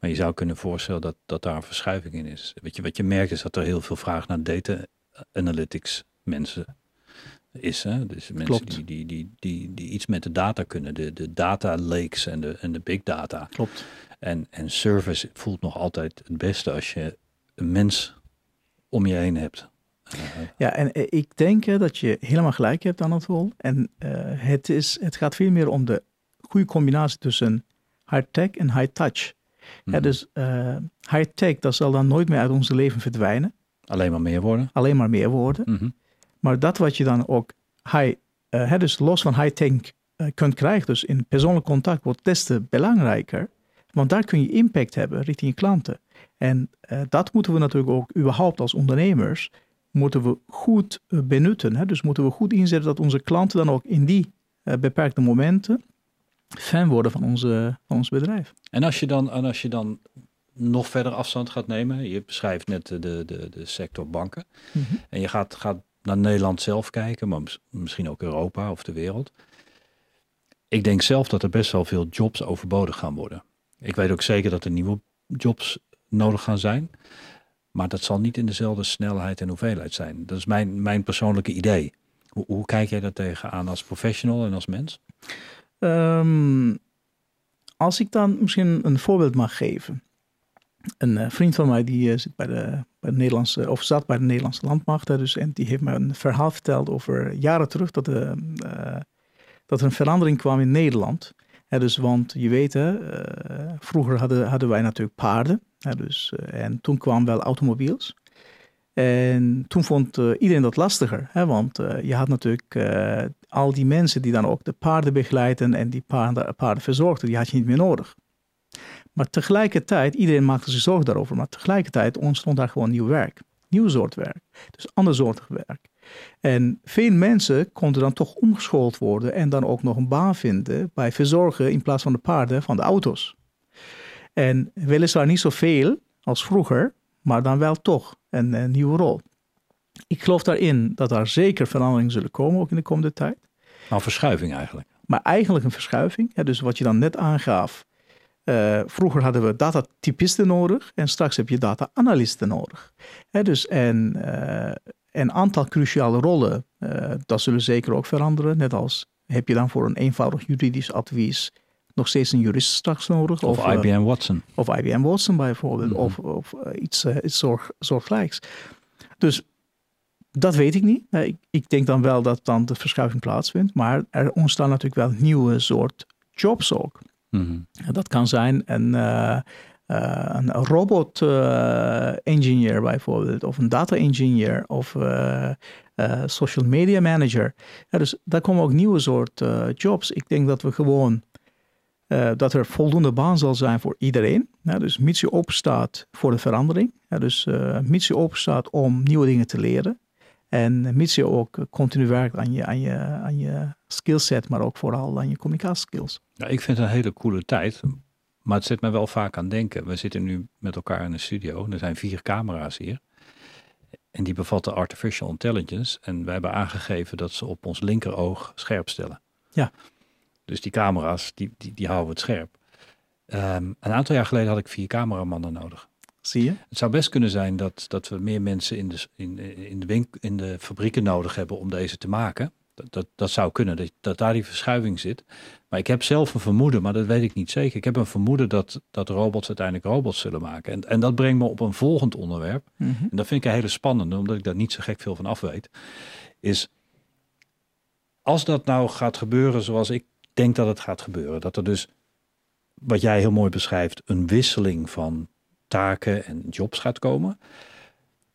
A: Maar je zou kunnen voorstellen dat, dat daar een verschuiving in is. Weet je, wat je merkt is dat er heel veel vraag naar data analytics mensen is. Hè? Dus mensen die, die, die, die, die iets met de data kunnen. De, de data lakes en de, en de big data.
C: Klopt.
A: En, en service voelt nog altijd het beste als je een mens om je heen hebt.
C: Ja, en ik denk dat je helemaal gelijk hebt aan het rol. En uh, het, is, het gaat veel meer om de goede combinatie tussen high-tech en high-touch.
A: Mhm.
C: dus uh, high-tech, dat zal dan nooit meer uit ons leven verdwijnen.
A: Alleen maar meer worden.
C: Alleen maar meer worden.
A: Mhm.
C: Maar dat wat je dan ook high, uh, dus los van high-tech uh, kunt krijgen, dus in persoonlijk contact, wordt des te belangrijker. Want daar kun je impact hebben richting je klanten. En dat moeten we natuurlijk ook überhaupt als ondernemers, moeten we goed benutten. Hè? Dus moeten we goed inzetten dat onze klanten dan ook in die beperkte momenten fan worden van, onze, van ons bedrijf.
A: En als je dan, en als je dan nog verder afstand gaat nemen, je beschrijft net de, de, de sector banken,
C: Mhm.
A: en je gaat, gaat naar Nederland zelf kijken, maar misschien ook Europa of de wereld. Ik denk zelf dat er best wel veel jobs overbodig gaan worden. Ik weet ook zeker dat er nieuwe jobs nodig gaan zijn. Maar dat zal niet in dezelfde snelheid en hoeveelheid zijn. Dat is mijn, mijn persoonlijke idee. Hoe, hoe kijk jij daar tegenaan als professional en als mens?
C: Um, als ik dan misschien een voorbeeld mag geven. Een uh, vriend van mij die uh, zit bij de, bij de Nederlandse, of zat bij de Nederlandse landmacht. Dus, en die heeft me een verhaal verteld over jaren terug dat, de, uh, dat er een verandering kwam in Nederland. Dus, want je weet, vroeger hadden, hadden wij natuurlijk paarden. Dus, en toen kwamen wel automobiels. En toen vond iedereen dat lastiger, hè? want je had natuurlijk al die mensen die dan ook de paarden begeleiden en die paarden, paarden verzorgden, die had je niet meer nodig. Maar tegelijkertijd, iedereen maakte zich zorgen daarover, maar tegelijkertijd ontstond daar gewoon nieuw werk. Nieuw soort werk, dus ander soort werk. En veel mensen konden dan toch omgeschoold worden en dan ook nog een baan vinden bij verzorgen in plaats van de paarden van de auto's. En weliswaar niet zoveel als vroeger, maar dan wel toch een, een, nieuwe rol. Ik geloof daarin dat er zeker veranderingen zullen komen, ook in de komende tijd.
A: Nou, verschuiving eigenlijk.
C: Maar eigenlijk een verschuiving. Dus wat je dan net aangaf. Uh, vroeger hadden we datatypisten nodig en straks heb je data-analysten nodig. Hè, dus en uh, een aantal cruciale rollen, uh, dat zullen zeker ook veranderen. Net als heb je dan voor een eenvoudig juridisch advies nog steeds een jurist straks nodig.
A: Of, of IBM Watson.
C: Of IBM Watson bijvoorbeeld, mm -hmm. of, of iets, iets zorg, soortgelijks. Dus dat weet ik niet. Ik, ik, denk dan wel dat dan de verschuiving plaatsvindt, maar er ontstaan natuurlijk wel nieuwe soort jobs ook.
A: -hmm.
C: Dat kan zijn een, een robot engineer bijvoorbeeld, of een data engineer, of social media manager. Ja, dus daar komen ook nieuwe soort jobs. Ik denk dat we gewoon uh, dat er voldoende baan zal zijn voor iedereen. Ja, dus mits je openstaat voor de verandering. Ja, dus uh, mits je openstaat om nieuwe dingen te leren. En mits je ook continu werkt aan je, aan je, aan je skillset, maar ook vooral aan je communicatieskills.
A: Ja, ik vind het een hele coole tijd. Maar het zet me wel vaak aan denken. We zitten nu met elkaar in een studio. Er zijn vier camera's hier. En die bevatten artificial intelligence. En wij hebben aangegeven dat ze op ons linkeroog scherp stellen.
C: Ja.
A: Dus die camera's, die, die, die houden het scherp. Um, een aantal jaar geleden had ik vier cameramannen nodig.
C: Zie je?
A: Het zou best kunnen zijn dat, dat we meer mensen in de, in, in, de in de fabrieken nodig hebben om deze te maken. Dat, dat, dat zou kunnen, dat, dat daar die verschuiving zit. Maar ik heb zelf een vermoeden, maar dat weet ik niet zeker. Ik heb een vermoeden dat, dat robots uiteindelijk robots zullen maken. En, en dat brengt me op een volgend onderwerp.
C: Mm -hmm.
A: En dat vind ik een hele spannende, omdat ik daar niet zo gek veel van af weet. Is als dat nou gaat gebeuren zoals ik denk dat het gaat gebeuren. Dat er dus wat jij heel mooi beschrijft, een wisseling van taken en jobs gaat komen.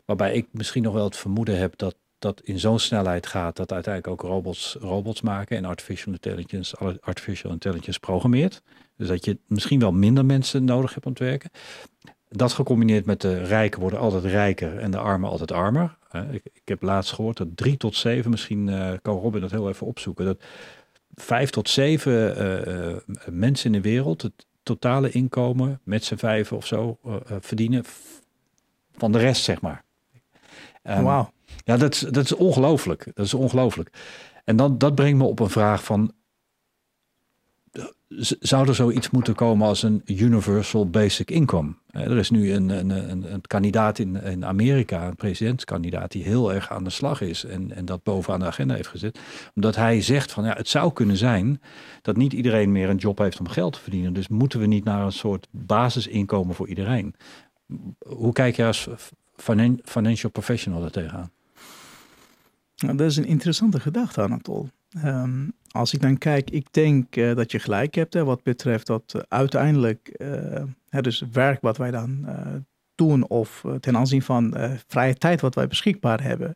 A: Waarbij ik misschien nog wel het vermoeden heb dat dat in zo'n snelheid gaat dat uiteindelijk ook robots, robots maken en artificial intelligence, artificial intelligence programmeert. Dus dat je misschien wel minder mensen nodig hebt om te werken. Dat gecombineerd met de rijken worden altijd rijker en de armen altijd armer. Ik, ik heb laatst gehoord dat drie tot zeven, misschien uh, kan Robin dat heel even opzoeken, dat vijf tot zeven uh, uh, mensen in de wereld het totale inkomen met z'n vijven of zo verdienen van de rest, zeg maar.
C: Um, Wauw.
A: Ja, dat is, dat is ongelooflijk. Dat is ongelooflijk. En dan, dat brengt me op een vraag van... Zou er zoiets moeten komen als een universal basic income? Er is nu een, een, een, een kandidaat in, in Amerika, een presidentskandidaat, die heel erg aan de slag is en, en dat bovenaan de agenda heeft gezet. Omdat hij zegt van ja, het zou kunnen zijn dat niet iedereen meer een job heeft om geld te verdienen. Dus moeten we niet naar een soort basisinkomen voor iedereen? Hoe kijk je als financial professional er tegenaan?
C: Nou, dat is een interessante gedachte, Anatol. Um, als ik dan kijk, ik denk uh, dat je gelijk hebt hè, wat betreft dat uh, uiteindelijk het dus werk wat wij dan doen of ten aanzien van vrije tijd wat wij beschikbaar hebben,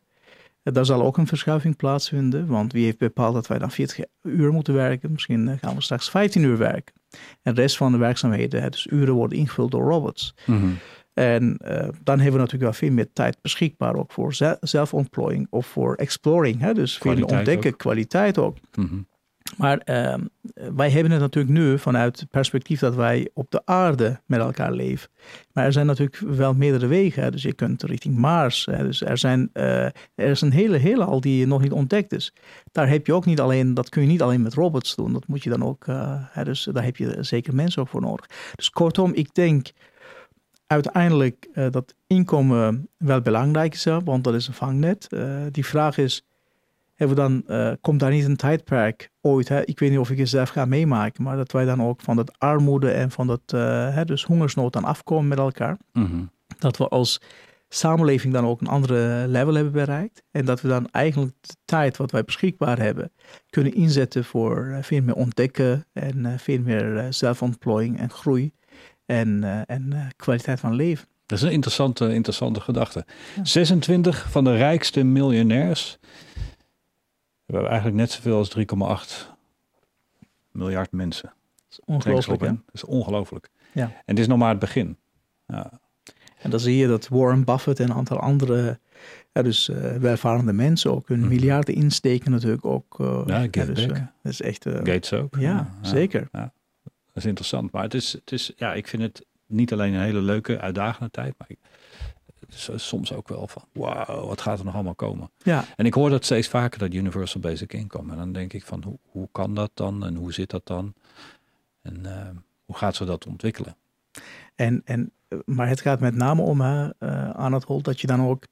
C: daar zal ook een verschuiving plaatsvinden. Want wie heeft bepaald dat wij dan 40 uur moeten werken? Misschien gaan we straks 15 uur werken. En de rest van de werkzaamheden, dus uren, worden ingevuld door robots. Mm. En uh, dan hebben we natuurlijk wel veel meer tijd beschikbaar ook voor zelfontplooiing of voor exploring. Hè? Dus veel ontdekken, kwaliteit ook. Mm -hmm. Maar uh, wij hebben het natuurlijk nu vanuit het perspectief dat wij op de aarde met elkaar leven. Maar er zijn natuurlijk wel meerdere wegen. Hè? Dus je kunt richting Mars. Hè? Dus er, zijn, uh, er is een hele heelal die nog niet ontdekt is. Daar heb je ook niet alleen, dat kun je niet alleen met robots doen. Dat moet je dan ook, uh, hè? dus daar heb je zeker mensen ook voor nodig. Dus kortom, ik denk uiteindelijk uh, dat inkomen wel belangrijk is, want dat is een vangnet. Uh, die vraag is, hebben we dan, uh, komt daar niet een tijdperk ooit, hè? ik weet niet of ik het zelf ga meemaken, maar dat wij dan ook van dat armoede en van dat hè, dus hongersnood dan afkomen met elkaar. Mm -hmm. Dat we als samenleving dan ook een andere level hebben bereikt. En dat we dan eigenlijk de tijd wat wij beschikbaar hebben kunnen inzetten voor veel meer ontdekken en veel meer zelfontplooiing en groei en, uh, en uh, kwaliteit van leven.
A: Dat is een interessante, interessante gedachte. Ja. 26 van de rijkste miljonairs we hebben eigenlijk net zoveel als 3,8 miljard mensen.
C: Dat is ongelooflijk.
A: Dat is ongelooflijk. Ja. En het is nog maar het begin. Ja.
C: En dan zie je dat Warren Buffett en een aantal andere ja, dus, uh, welvarende mensen ook hun mm. miljarden insteken natuurlijk ook. Uh,
A: ja, dus, uh,
C: dat is echt...
A: Gates ook.
C: Ja, ja zeker. Ja
A: is interessant. Maar het is, het is, ja, ik vind het niet alleen een hele leuke, uitdagende tijd, maar ik, soms ook wel van, wauw, wat gaat er nog allemaal komen?
C: Ja.
A: En ik hoor dat steeds vaker, dat Universal Basic Income. En dan denk ik van, hoe, hoe kan dat dan en hoe zit dat dan? En uh, hoe gaat ze dat ontwikkelen?
C: En, en, maar het gaat met name om hè, uh, aan het hol dat je dan ook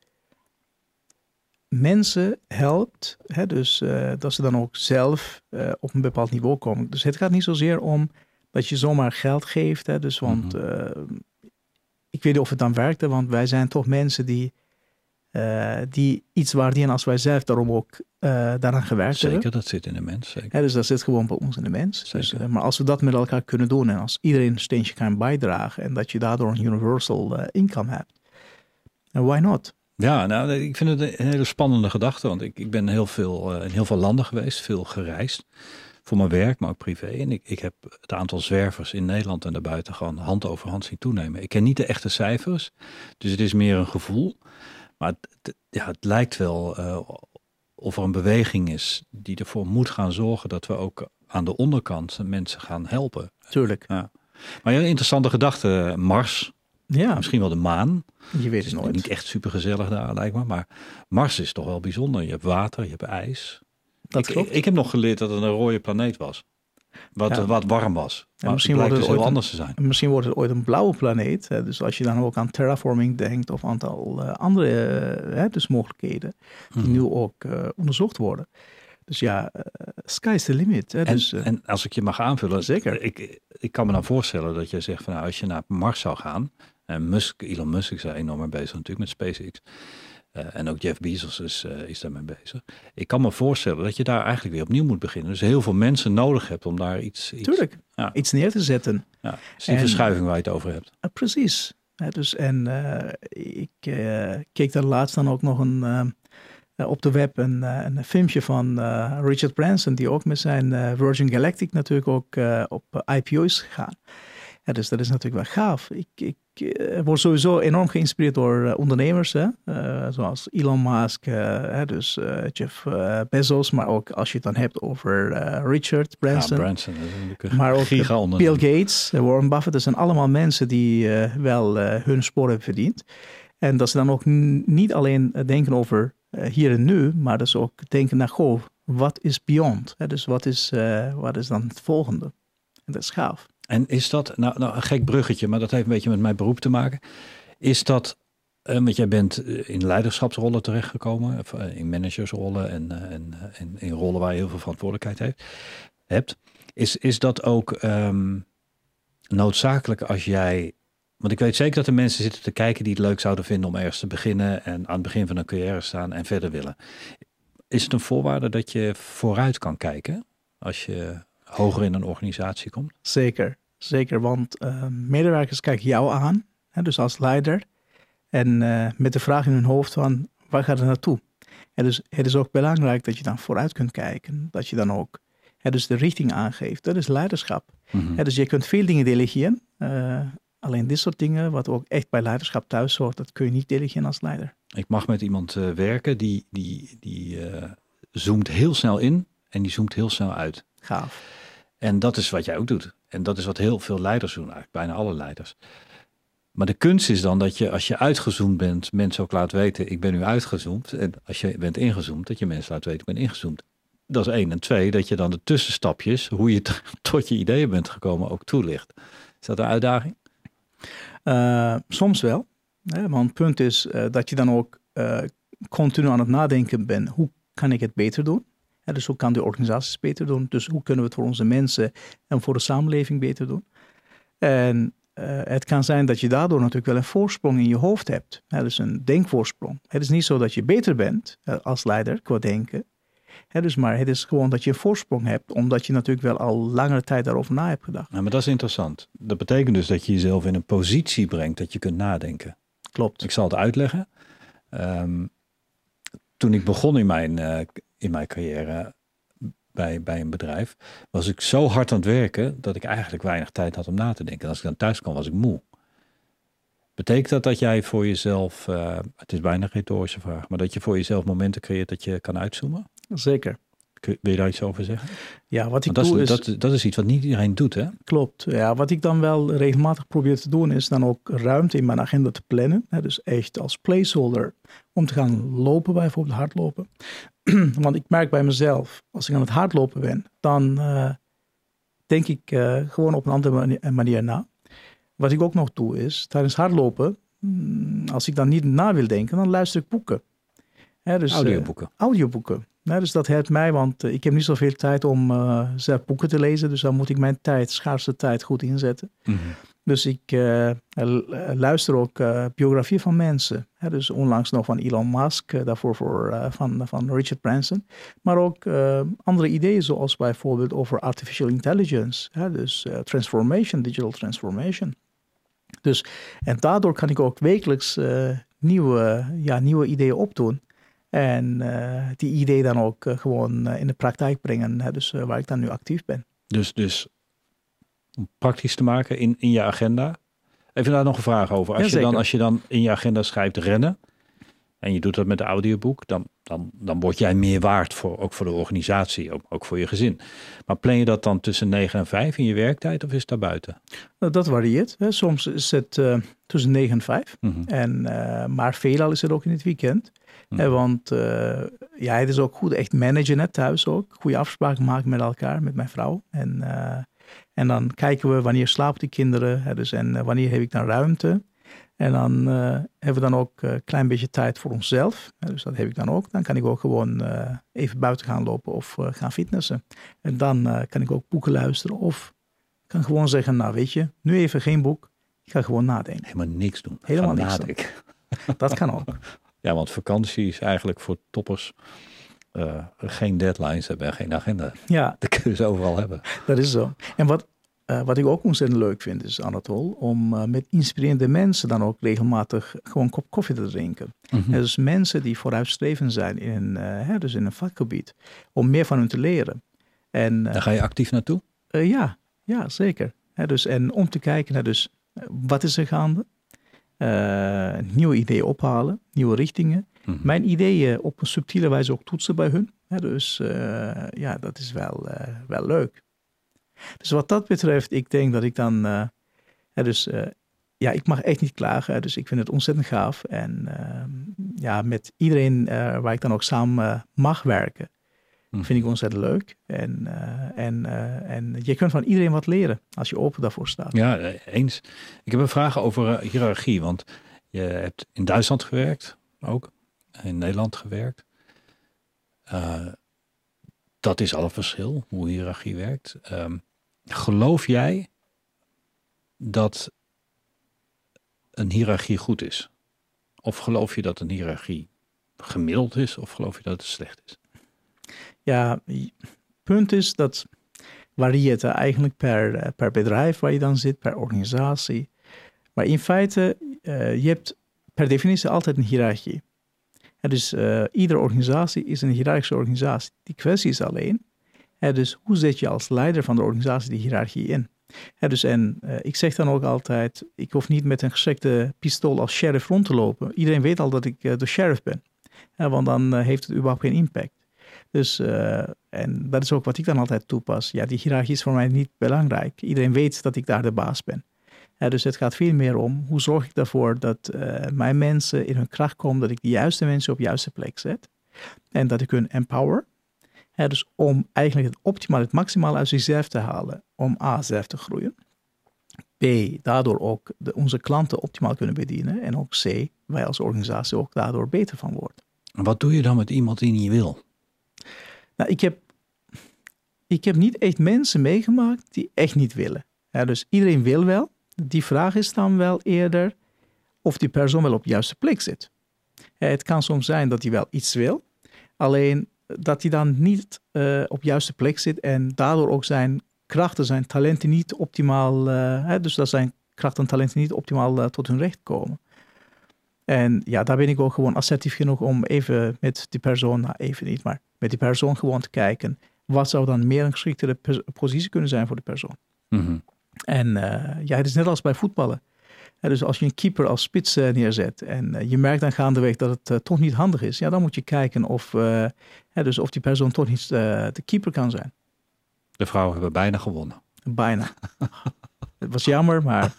C: mensen helpt, hè, dus uh, dat ze dan ook zelf op een bepaald niveau komen. Dus het gaat niet zozeer om dat je zomaar geld geeft. Hè? Dus want mm -hmm. ik weet niet of het dan werkte, want wij zijn toch mensen die, uh, die iets waarderen als wij zelf daarom ook uh, daaraan gewerkt
A: zeker,
C: hebben.
A: Zeker, dat zit in de mens. Zeker.
C: Dus dat zit gewoon bij ons in de mens. Dus, maar als we dat met elkaar kunnen doen en als iedereen een steentje kan bijdragen en dat je daardoor een universal income hebt, why not?
A: Ja, nou, ik vind het een hele spannende gedachte, want ik, ik ben heel veel, in heel veel landen geweest, veel gereisd voor mijn werk, maar ook privé. En ik, ik heb het aantal zwervers in Nederland en daarbuiten gewoon hand over hand zien toenemen. Ik ken niet de echte cijfers, dus het is meer een gevoel. Maar het, ja, het lijkt wel uh, of er een beweging is die ervoor moet gaan zorgen dat we ook aan de onderkant mensen gaan helpen.
C: Tuurlijk.
A: Ja. Maar een interessante gedachte, Mars. Ja. Misschien wel de maan.
C: Je weet het, nooit.
A: Niet echt super gezellig daar, lijkt me. Maar Mars is toch wel bijzonder. Je hebt water, je hebt ijs.
C: Dat
A: ik,
C: klopt.
A: Ik, heb nog geleerd dat het een rode planeet was. Wat,
C: Ja.
A: wat warm was. Maar
C: misschien
A: misschien
C: wordt
A: het
C: het
A: dus heel
C: ooit
A: anders te zijn.
C: Misschien wordt het ooit een blauwe planeet. Hè? Dus als je dan ook aan terraforming denkt of een aantal eh, andere eh, hè, dus mogelijkheden die
A: Mhm.
C: nu ook eh, onderzocht worden. Dus ja, uh, sky's the limit. Hè?
A: En,
C: dus,
A: en als ik je mag aanvullen,
C: Zeker.
A: Ik, ik kan me dan voorstellen dat je zegt van nou, als je naar Mars zou gaan, en Musk, Elon Musk is daar enorm mee bezig natuurlijk met SpaceX. En ook Jeff Bezos is, is daarmee bezig. Ik kan me voorstellen dat je daar eigenlijk weer opnieuw moet beginnen. Dus heel veel mensen nodig hebt om daar iets, iets,
C: Tuurlijk, ja. iets neer te zetten.
A: Ja, is die verschuiving waar je het over hebt.
C: precies. dus, en ik keek daar laatst dan ook nog een uh, op de web een, een filmpje van Richard Branson, die ook met zijn Virgin Galactic natuurlijk ook op IPO is gegaan. Ja, dus dat is natuurlijk wel gaaf. Ik, ik word sowieso enorm geïnspireerd door ondernemers, hè? zoals Elon Musk, dus Jeff Bezos, maar ook als je het dan hebt over Richard Branson.
A: Ja, Branson
C: maar ook Bill Gates, Warren Buffett, dat zijn allemaal mensen die wel hun sporen hebben verdiend. En dat ze dan ook niet alleen denken over eh, hier en nu, maar dus ook denken naar, goh, wat is beyond? dus wat is, wat is dan het volgende? En dat is gaaf.
A: En is dat, nou, nou een gek bruggetje, maar dat heeft een beetje met mijn beroep te maken. Is dat, uh, want jij bent in leiderschapsrollen terechtgekomen, in managersrollen en, en, in rollen waar je heel veel verantwoordelijkheid heeft, hebt. Is, is dat ook um, noodzakelijk als jij want ik weet zeker dat er mensen zitten te kijken die het leuk zouden vinden om ergens te beginnen en aan het begin van een carrière staan en verder willen. Is het een voorwaarde dat je vooruit kan kijken als je hoger in een organisatie komt?
C: Zeker, zeker. Want uh, medewerkers kijken jou aan, hè, dus als leider, en uh, met de vraag in hun hoofd van waar gaat het naartoe? En dus het is ook belangrijk dat je dan vooruit kunt kijken, dat je dan ook hè, dus de richting aangeeft. Dat is leiderschap. Mm -hmm. dus je kunt veel dingen delegeren. Uh, Alleen dit soort dingen, wat ook echt bij leiderschap thuis hoort, dat kun je niet delegeren als leider.
A: Ik mag met iemand werken die, die, die zoomt heel snel in en die zoomt heel snel uit.
C: Gaaf.
A: En dat is wat jij ook doet. En dat is wat heel veel leiders doen, eigenlijk bijna alle leiders. Maar de kunst is dan dat je als je uitgezoomd bent, mensen ook laat weten, ik ben nu uitgezoomd. En als je bent ingezoomd, dat je mensen laat weten, ik ben ingezoomd. Dat is één. En twee, dat je dan de tussenstapjes, hoe je tot je ideeën bent gekomen, ook toelicht. Is dat een uitdaging?
C: Uh, soms wel. Hè, want het punt is uh, dat je dan ook uh, continu aan het nadenken bent. Hoe kan ik het beter doen? Ja, dus hoe kan de organisaties beter doen? Dus hoe kunnen we het voor onze mensen en voor de samenleving beter doen? En het kan zijn dat je daardoor natuurlijk wel een voorsprong in je hoofd hebt. Ja, dus een denkvoorsprong. Het is niet zo dat je beter bent als leider qua denken dus maar het is gewoon dat je een voorsprong hebt, omdat je natuurlijk wel al langere tijd daarover na hebt gedacht.
A: Ja, maar dat is interessant. Dat betekent dus dat je jezelf in een positie brengt dat je kunt nadenken.
C: Klopt.
A: Ik zal het uitleggen. Um, toen ik begon in mijn, uh, in mijn carrière bij, bij een bedrijf, was ik zo hard aan het werken dat ik eigenlijk weinig tijd had om na te denken. als ik dan thuis kwam, was ik moe. Betekent dat dat jij voor jezelf, uh, het is bijna een retorische vraag, maar dat je voor jezelf momenten creëert dat je kan uitzoomen?
C: Zeker.
A: Wil je daar iets over zeggen?
C: Ja, wat ik
A: dat
C: doe
A: is,
C: is...
A: Dat, dat is iets wat niet iedereen doet, hè?
C: Klopt. Ja, wat ik dan wel regelmatig probeer te doen, is dan ook ruimte in mijn agenda te plannen. Hè, dus echt als placeholder om te gaan lopen, bijvoorbeeld hardlopen. Want ik merk bij mezelf, als ik aan het hardlopen ben, dan uh, denk ik uh, gewoon op een andere manier na. Wat ik ook nog doe is, tijdens hardlopen, mm, als ik dan niet na wil denken, dan luister ik boeken.
A: Hè, dus, audioboeken.
C: Uh, audioboeken. Nou, dus dat helpt mij, want uh, ik heb niet zoveel tijd om uh, zelf boeken te lezen. Dus dan moet ik mijn tijd, schaarse tijd, goed inzetten. Mm -hmm. Dus ik luister ook biografieën van mensen. Hè, dus onlangs nog van Elon Musk, daarvoor voor, van, van Richard Branson. Maar ook andere ideeën, zoals bijvoorbeeld over artificial intelligence. Hè, dus transformation, digital transformation. Dus, en daardoor kan ik ook wekelijks nieuwe, ja, nieuwe ideeën opdoen. En uh, die idee dan ook uh, gewoon uh, in de praktijk brengen, hè, dus waar ik dan nu actief ben.
A: Dus, dus om praktisch te maken in, in je agenda. Even daar nog een vraag over. Als, ja, je dan, als je dan in je agenda schrijft rennen en je doet dat met de audioboek, dan, dan, dan word jij meer waard voor, ook voor de organisatie, ook, ook voor je gezin. Maar plan je dat dan tussen 9 en 5 in je werktijd of is het daarbuiten?
C: Nou, dat varieert. Hè. Soms is het tussen 9 en 5. Mm -hmm. en, maar veelal is het ook in het weekend. Mm. want uh, ja, het is ook goed echt managen net thuis ook. Goede afspraken maken met elkaar, met mijn vrouw. En, en dan kijken we wanneer slapen die kinderen. Hè, dus, en wanneer heb ik dan ruimte. En dan hebben we dan ook een klein beetje tijd voor onszelf. dus dat heb ik dan ook. Dan kan ik ook gewoon even buiten gaan lopen of gaan fitnessen. En dan kan ik ook boeken luisteren. Of kan gewoon zeggen, nou weet je, nu even geen boek. Ik ga gewoon nadenken.
A: Helemaal niks doen.
C: Helemaal niks doen. Dat kan ook.
A: Ja, want vakantie is eigenlijk voor toppers geen deadlines hebben en geen agenda.
C: Ja.
A: Dat kun je ze overal hebben.
C: Dat is zo. En wat, uh, wat ik ook ontzettend leuk vind is, Anatol, om uh, met inspirerende mensen dan ook regelmatig gewoon een kop koffie te drinken. Mm -hmm. Dus mensen die vooruitstrevend zijn in, hè, dus in een vakgebied, om meer van hun te leren. En,
A: Daar ga je actief naartoe?
C: ja, ja, zeker. Hè, dus, en om te kijken naar dus, wat is er gaande? nieuwe ideeën ophalen, nieuwe richtingen. Mm -hmm. Mijn ideeën op een subtiele wijze ook toetsen bij hun. Hè, dus ja, dat is wel, wel leuk. Dus wat dat betreft, ik denk dat ik dan. Hè, dus ja, ik mag echt niet klagen. Dus ik vind het ontzettend gaaf. En ehm, ja, met iedereen waar ik dan ook samen mag werken, mm. vind ik ontzettend leuk. En, en, en je kunt van iedereen wat leren als je open daarvoor staat.
A: Ja, eens. Ik heb een vraag over hiërarchie. Want je hebt in Duitsland gewerkt ook in Nederland gewerkt. Dat is al een verschil, hoe hiërarchie werkt. Um, geloof jij dat een hiërarchie goed is? Of geloof je dat een hiërarchie gemiddeld is? Of geloof je dat het slecht is?
C: Ja, punt is dat varieert eigenlijk per, per bedrijf waar je dan zit, per organisatie. Maar in feite, uh, je hebt per definitie altijd een hiërarchie. Dus uh, iedere organisatie is een hiërarchische organisatie. Die kwestie is alleen, dus hoe zet je als leider van de organisatie die hiërarchie in? Dus en uh, ik zeg dan ook altijd, ik hoef niet met een geschikte pistool als sheriff rond te lopen. Iedereen weet al dat ik uh, de sheriff ben, want dan heeft het überhaupt geen impact. Dus, en dat is ook wat ik dan altijd toepas. Ja, die hiërarchie is voor mij niet belangrijk. Iedereen weet dat ik daar de baas ben. Dus het gaat veel meer om hoe zorg ik ervoor dat mijn mensen in hun kracht komen, dat ik de juiste mensen op de juiste plek zet en dat ik hun empower. Dus om eigenlijk het optimaal, het maximaal uit zichzelf te halen, om A, zelf te groeien. B, daardoor ook de, onze klanten optimaal kunnen bedienen. En ook C, wij als organisatie ook daardoor beter van worden.
A: Wat doe je dan met iemand die niet wil?
C: Nou, ik heb, ik heb niet echt mensen meegemaakt die echt niet willen. Dus iedereen wil wel, die vraag is dan wel eerder of die persoon wel op de juiste plek zit. Het kan soms zijn dat hij wel iets wil, alleen dat hij dan niet uh, op de juiste plek zit en daardoor ook zijn krachten, zijn talenten niet optimaal, uh, hè, dus dat zijn krachten en talenten niet optimaal uh, tot hun recht komen. En ja, daar ben ik ook gewoon assertief genoeg om even met die persoon, nou even niet, maar met die persoon gewoon te kijken, wat zou dan meer een geschiktere positie kunnen zijn voor de persoon.
A: Mm -hmm.
C: En ja, het is net als bij voetballen. Dus als je een keeper als spits uh, neerzet en uh, je merkt dan gaandeweg dat het toch niet handig is, ja, dan moet je kijken of, dus of die persoon toch niet de keeper kan zijn.
A: De vrouwen hebben bijna gewonnen.
C: Bijna. het was jammer, maar,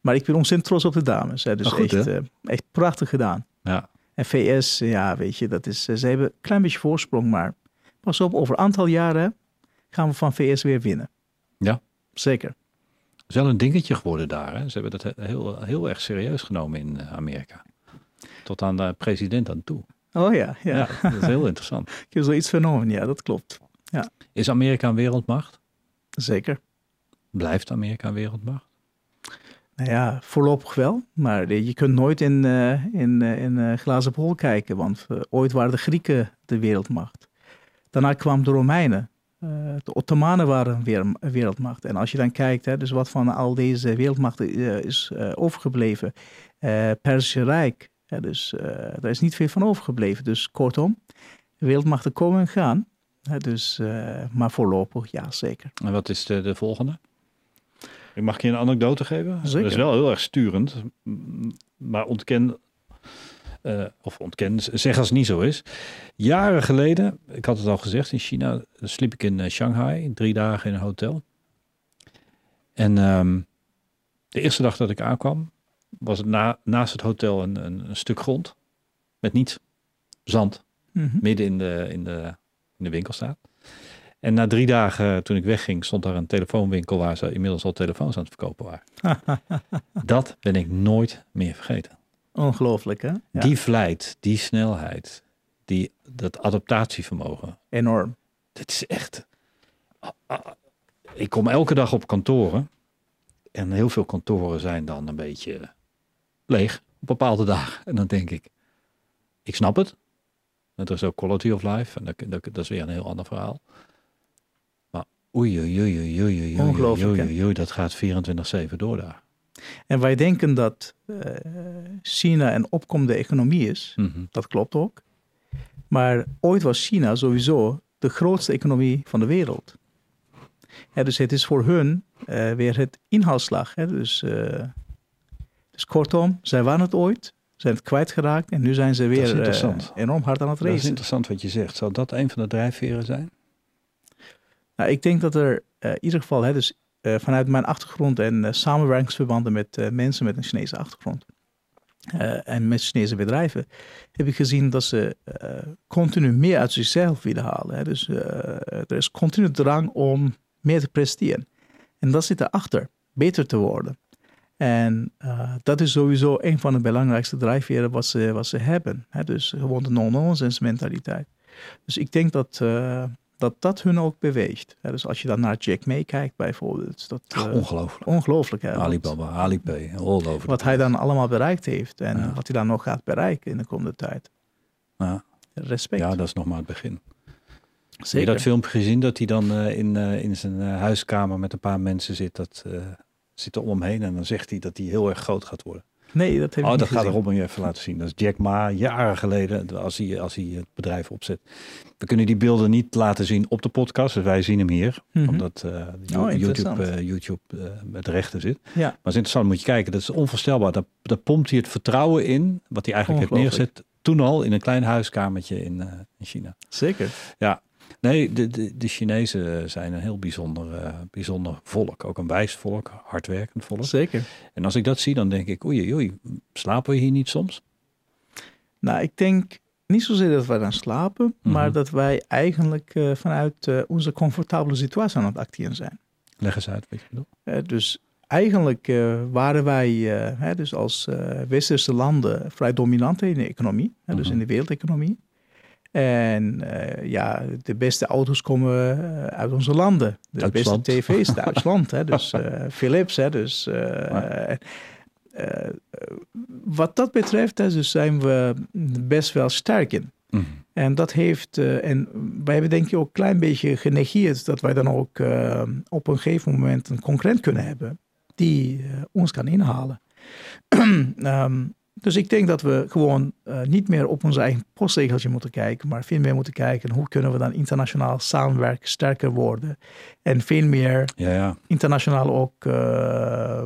C: maar ik ben ontzettend trots op de dames. Dus
A: goed,
C: echt, echt prachtig gedaan.
A: Ja.
C: En VS, ja, weet je, dat is, ze hebben een klein beetje voorsprong, maar pas op, over een aantal jaren gaan we van VS weer winnen.
A: Ja.
C: Zeker.
A: Is wel een dingetje geworden daar. Hè? Ze hebben dat heel, heel erg serieus genomen in Amerika. Tot aan de president aan toe.
C: Oh ja, ja.
A: ja dat is heel interessant.
C: Ik heb zoiets vernomen, ja, dat klopt. Ja.
A: Is Amerika een wereldmacht?
C: Zeker.
A: Blijft Amerika een wereldmacht?
C: Nou ja, voorlopig wel. Maar je kunt nooit in, uh, in, uh, in glazen bol kijken. Want ooit waren de Grieken de wereldmacht. Daarna kwamen de Romeinen. De Ottomanen waren weer een wereldmacht. En als je dan kijkt, hè, dus wat van al deze wereldmachten uh, is uh, overgebleven. Persische Rijk, hè, dus daar is niet veel van overgebleven. Dus kortom, wereldmachten komen en gaan. Hè, dus, maar voorlopig, ja, zeker.
A: En wat is de, de volgende? Ik mag je een anekdote geven?
C: Zeker.
A: Dat is wel heel erg sturend. Maar ontken uh, of ontken, zeg als het niet zo is. Jaren geleden, ik had het al gezegd, in China sliep ik in uh, Shanghai, drie dagen in een hotel. En um, de eerste dag dat ik aankwam, was het na, naast het hotel een, een, een, stuk grond met niets, zand,
C: Mhm.
A: mm -hmm. midden in de, in, de, in de winkel staat. En na drie dagen, toen ik wegging, stond daar een telefoonwinkel waar ze inmiddels al telefoons aan het verkopen waren. dat ben ik nooit meer vergeten.
C: Ongelooflijk, hè?
A: Ja. Die vlijt, die snelheid, die, dat adaptatievermogen.
C: Enorm.
A: Dit is echt. Ik kom elke dag op kantoren. En heel veel kantoren zijn dan een beetje leeg op bepaalde dagen. En dan denk ik, ik snap het. Er is ook quality of life. En dat, dat, dat is weer een heel ander verhaal. Maar oei, oei, oei, oei, oei, oei,
C: Ongelooflijk,
A: oei, oei, oei, dat gaat 24-7 door daar.
C: En wij denken dat eh, China een opkomende economie is.
A: Mhm.
C: Dat klopt ook. Maar ooit was China sowieso de grootste economie van de wereld. Ja, dus het is voor hun eh, weer het inhaalslag. Hè? Dus, eh, dus kortom, zij waren het ooit, zijn het kwijtgeraakt en nu zijn ze weer enorm hard aan het
A: Dat is
C: racen.
A: interessant wat je zegt. Zou dat een van de drijfveren zijn?
C: Nou, ik denk dat er in ieder geval, hè, dus eh, vanuit mijn achtergrond en eh, samenwerkingsverbanden met eh, mensen met een Chinese achtergrond en met Chinese bedrijven, heb ik gezien dat ze continu meer uit zichzelf willen halen. Hè. Dus er is continu drang om meer te presteren. En dat zit erachter, beter te worden. En dat is sowieso een van de belangrijkste drijfveren wat ze, wat ze hebben. Hè. Dus gewoon de non-nonsense mentaliteit. Dus ik denk dat, dat dat hun ook beweegt. Dus als je dan naar Jack May kijkt bijvoorbeeld. Dat, eh,
A: Ongelooflijk.
C: ongelooflijk. Hè,
A: Alibaba, Alipay, all over.
C: wat hij dan allemaal bereikt heeft en
A: Ja.
C: wat hij dan nog gaat bereiken in de komende tijd.
A: Ja,
C: Respect.
A: ja, dat is nog maar het begin. Heb je dat filmpje gezien dat hij dan eh, in, eh, in zijn huiskamer met een paar mensen zit? Dat zit er om hem heen en dan zegt hij dat hij heel erg groot gaat worden.
C: Nee, dat
A: Oh, dat gaat. Robin je even laten zien. Dat is Jack Ma, jaren geleden, als hij, als hij het bedrijf opzet. We kunnen die beelden niet laten zien op de podcast, dus wij zien hem hier.
C: Mhm.
A: Omdat eh,
C: Oh.
A: YouTube, eh, YouTube eh, met rechten zit.
C: Ja,
A: Maar het is interessant, moet je kijken. Dat is onvoorstelbaar. Daar, daar pompt hij het vertrouwen in, wat hij eigenlijk heeft neergezet. Toen al in een klein huiskamertje in, in China.
C: zeker.
A: Nee, de, de, de Chinezen zijn een heel bijzonder, eh, bijzonder volk. Ook een wijs volk, hardwerkend volk.
C: Zeker.
A: En als ik dat zie, dan denk ik, oei, oei, slapen we hier niet soms?
C: Nou, ik denk niet zozeer dat wij dan slapen,
A: Mhm.
C: maar dat wij eigenlijk eh, vanuit eh, onze comfortabele situatie aan het acteren zijn.
A: Leg eens uit wat je bedoelt.
C: Eh, dus eigenlijk eh, waren wij eh, hè, dus als eh, westerse landen vrij dominant in de economie, hè, dus
A: Mhm.
C: in de wereldeconomie. En eh, ja, de beste auto's komen eh, uit onze landen. De
A: Duitsland.
C: beste tv's, Duitsland. hè, dus eh, Philips. Hè, dus,
A: Ja.
C: wat dat betreft hè, dus zijn we best wel sterk in. En dat heeft, en wij hebben denk ik ook een klein beetje genegeerd dat wij dan ook op een gegeven moment een concurrent kunnen hebben die ons kan inhalen. Ehm, dus ik denk dat we gewoon eh, niet meer op ons eigen postregeltje moeten kijken, maar veel meer moeten kijken hoe kunnen we dan internationaal samenwerken, sterker worden en veel meer
A: Ja, ja.
C: internationaal ook eh,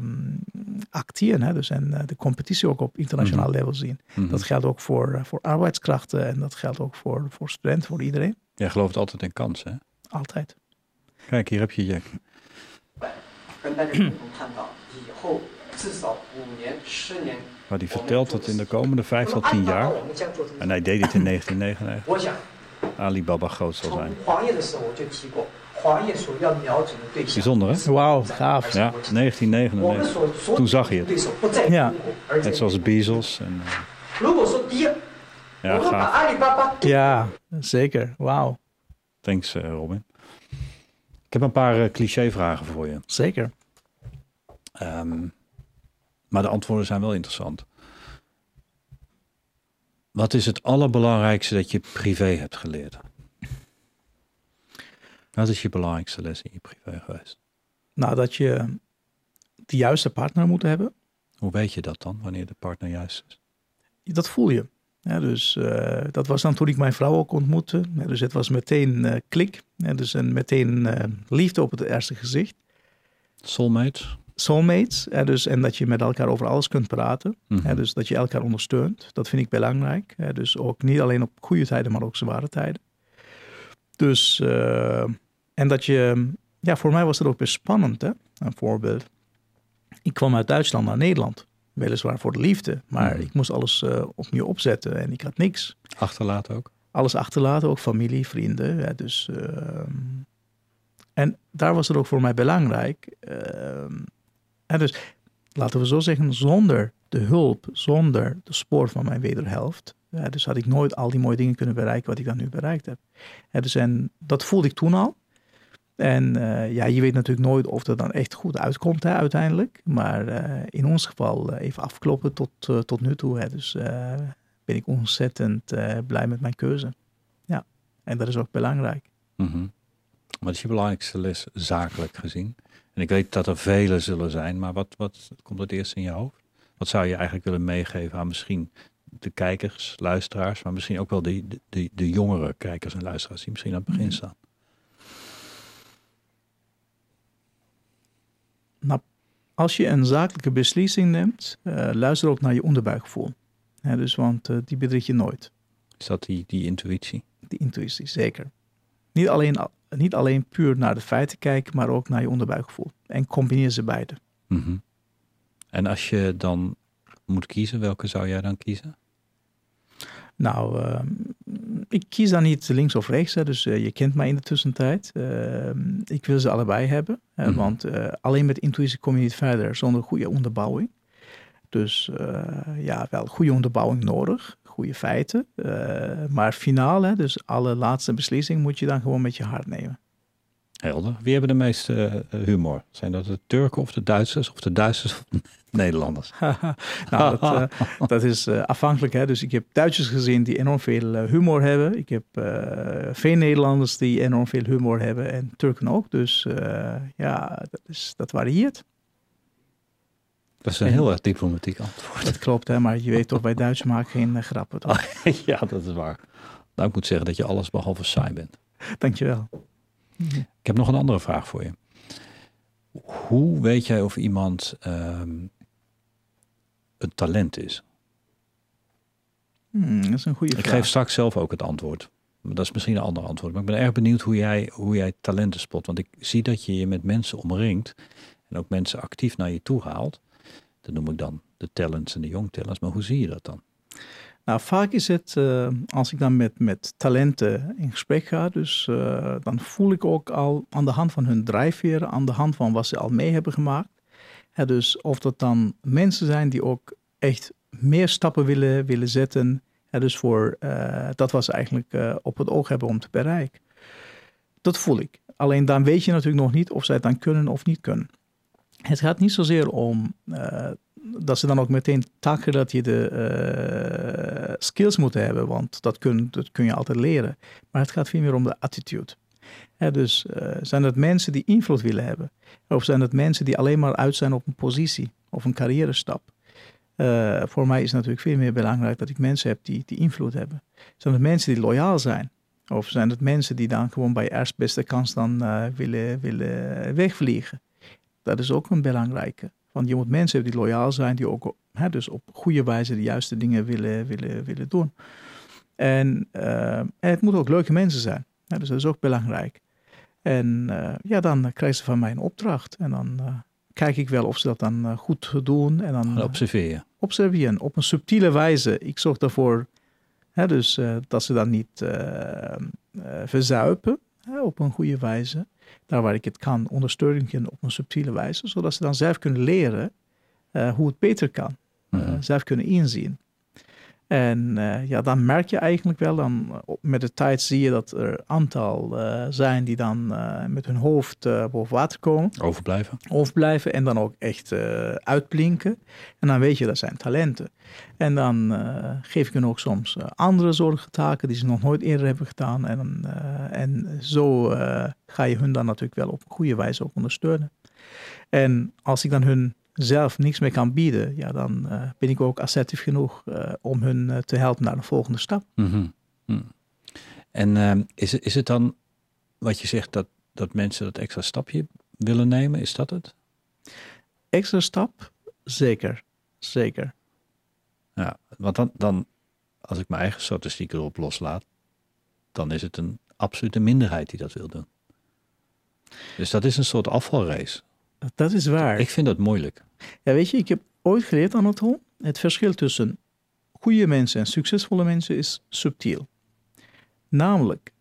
C: acteren. Hè? Dus en eh, de competitie ook op internationaal level zien.
A: Mhm.
C: Dat geldt ook voor, eh, voor arbeidskrachten en dat geldt ook voor, voor studenten, voor iedereen.
A: Jij gelooft altijd in kansen, hè?
C: Altijd.
A: Kijk, hier heb je Jack.
D: 跟大家共同探讨以后至少五年、十年。
A: Maar die vertelt dat in de komende 5 tot 10 jaar, en hij deed dit in 1999, Alibaba groot zal zijn. Bijzonder, hè?
C: Wauw, gaaf.
A: Ja, 1999. Toen zag je het.
C: Ja.
A: Net zoals Bezos. En, eh, ja, gaaf.
C: ja, zeker. Wauw.
A: Thanks, eh, Robin. Ik heb een paar eh, clichévragen cliché-vragen voor je.
C: Zeker.
A: Um, maar de antwoorden zijn wel interessant. Wat is het allerbelangrijkste dat je privé hebt geleerd? Wat is je belangrijkste les in je privé geweest?
C: Nou, dat je de juiste partner moet hebben,
A: Hoe weet je dat dan, wanneer de partner juist is?
C: dat voel je. Ja, dus eh, dat was dan toen ik mijn vrouw ook ontmoette. Ja, dus het was meteen eh, klik. Ja, dus en meteen eh, liefde op het eerste gezicht.
A: Soulmate?
C: Soulmates. Ja, dus, en dat je met elkaar over alles kunt praten.
A: Mhm.
C: Ja, dus dat je elkaar ondersteunt. Dat vind ik belangrijk. Ja, dus ook niet alleen op goede tijden, maar ook zware tijden. Dus, eh, en dat je, ja, voor mij was het ook best spannend. Hè? Een voorbeeld. Ik kwam uit Duitsland naar Nederland. Weliswaar voor de liefde, maar
A: Mhm.
C: ik moest alles eh, opnieuw opzetten en ik had niks.
A: Achterlaten ook?
C: Alles achterlaten, ook familie, vrienden. Dus, ehm, en daar was het ook voor mij belangrijk. En dus laten we zo zeggen, zonder de hulp, zonder de spoor van mijn wederhelft, ja, dus had ik nooit al die mooie dingen kunnen bereiken wat ik dan nu bereikt heb. Dus en dat voelde ik toen al. En eh, ja, je weet natuurlijk nooit of dat dan echt goed uitkomt hè, uiteindelijk. Maar eh, in ons geval eh, even afkloppen tot, tot nu toe. Hè. Dus ben ik ontzettend blij met mijn keuze. Ja, en dat is ook belangrijk.
A: Mhm. Wat is je belangrijkste les zakelijk gezien? En ik weet dat er vele zullen zijn, maar wat, wat komt het eerst in je hoofd? Wat zou je eigenlijk willen meegeven aan misschien de kijkers, luisteraars, maar misschien ook wel de, de, de jongere kijkers en luisteraars die misschien aan het begin
C: Mhm.
A: staan?
C: Nou, als je een zakelijke beslissing neemt, eh, luister ook naar je onderbuikgevoel. Dus, want eh, die bedrieg je nooit.
A: Is dat die, die intuïtie?
C: Die intuïtie, zeker. Niet alleen, niet alleen puur naar de feiten kijken, maar ook naar je onderbuikgevoel. En combineer ze beide.
A: Mhm. En als je dan moet kiezen, welke zou jij dan kiezen?
C: Nou, eh, ik kies dan niet links of rechts, hè, dus eh, je kent mij in de tussentijd. Eh, ik wil ze allebei hebben, hè,
A: Mhm.
C: want eh, alleen met intuïtie kom je niet verder zonder goede onderbouwing. Dus eh, ja, wel goede onderbouwing nodig, goede feiten. eh, maar finaal, hè, dus alle laatste beslissing moet je dan gewoon met je hart nemen.
A: Helder. Wie hebben de meeste eh, humor? Zijn dat de Turken of de Duitsers of de Duitsers of de Nederlanders?
C: nou, dat, eh, dat is afhankelijk. Hè? Dus ik heb Duitsers gezien die enorm veel humor hebben. Ik heb veel Nederlanders die enorm veel humor hebben. En Turken ook. Dus ja, dat, is, dat varieert.
A: Dat is een
C: En-
A: heel erg diplomatiek antwoord.
C: Dat klopt, hè? maar je weet toch, wij Duitsers maken geen eh, grappen. Toch?
A: ja, dat is waar. Nou, ik moet zeggen dat je alles behalve saai bent.
C: Dankjewel.
A: Ik heb nog een andere vraag voor je. Hoe weet jij of iemand ehm, een talent is?
C: Hmm, dat is een goede
A: Ik
C: vraag.
A: geef straks zelf ook het antwoord. Maar dat is misschien een ander antwoord. Maar ik ben erg benieuwd hoe jij, hoe jij talenten spot. Want ik zie dat je je met mensen omringt. En ook mensen actief naar je toe haalt. Dat noem ik dan de talents en de young talents. Maar hoe zie je dat dan?
C: Nou, vaak is het, eh, als ik dan met, met talenten in gesprek ga, dus eh, dan voel ik ook al aan de hand van hun drijfveren, aan de hand van wat ze al mee hebben gemaakt. Dus of dat dan mensen zijn die ook echt meer stappen willen, willen zetten, dus voor eh, dat ze eigenlijk op het oog hebben om te bereiken. Dat voel ik. Alleen dan weet je natuurlijk nog niet of zij het dan kunnen of niet kunnen. Het gaat niet zozeer om eh, dat ze dan ook meteen taakgerelateerde eh skills moeten hebben, want dat kun, dat kun je altijd leren. Maar het gaat veel meer om de attitude. Dus eh, zijn het mensen die invloed willen hebben? Of zijn het mensen die alleen maar uit zijn op een positie of een carrière stap? Voor mij is het natuurlijk veel meer belangrijk dat ik mensen heb die, die invloed hebben. Zijn het mensen die loyaal zijn? Of zijn het mensen die dan gewoon bij eerst beste kans dan willen, willen wegvliegen? Dat is ook een belangrijke. Want je moet mensen hebben die loyaal zijn, die ook hè, dus op goede wijze de juiste dingen willen, willen, willen doen. En, eh, het moet ook leuke mensen zijn. Dus dat is ook belangrijk. En eh, ja, dan krijgen ze van mij een opdracht. En dan eh, kijk ik wel of ze dat dan goed doen. En dan
A: je.
C: observeren op een subtiele wijze. Ik zorg ervoor hè, dus, dat ze dan niet verzuipen hè, op een goede wijze. Daar waar ik het kan, ondersteunen op een subtiele wijze, zodat ze dan zelf kunnen leren eh, hoe het beter kan. eh,
A: Mhm.
C: zelf kunnen inzien. En eh, ja, dan merk je eigenlijk wel, dan, eh, op- met de tijd zie je dat er aantal eh, zijn die dan met hun hoofd boven water komen
A: Overblijven.
C: overblijven en dan ook echt uitblinken. En dan weet je, dat zijn talenten. En dan geef ik hen ook soms andere zorgtaken die ze nog nooit eerder hebben gedaan. En, en zo ga je hun dan natuurlijk wel op een goede wijze ook ondersteunen. En als ik dan hun zelf niks meer kan bieden, ja, dan eh, ben ik ook assertief genoeg eh, om hun eh, te helpen naar de volgende stap.
A: Mhm. Mhm. En ehm, is, het, is het dan wat je zegt dat, dat mensen dat extra stapje willen nemen? Is dat het?
C: Extra stap? Zeker, zeker.
A: Ja, want dan, dan, als ik mijn eigen statistieken erop loslaat, dan is het een absolute minderheid die dat wil doen. Dus dat is een soort afvalrace.
C: Dat is waar.
A: Ik vind dat moeilijk.
C: Ja, weet je, ik heb ooit geleerd aan het hol. Het verschil tussen goede mensen en succesvolle mensen is subtiel. Namelijk,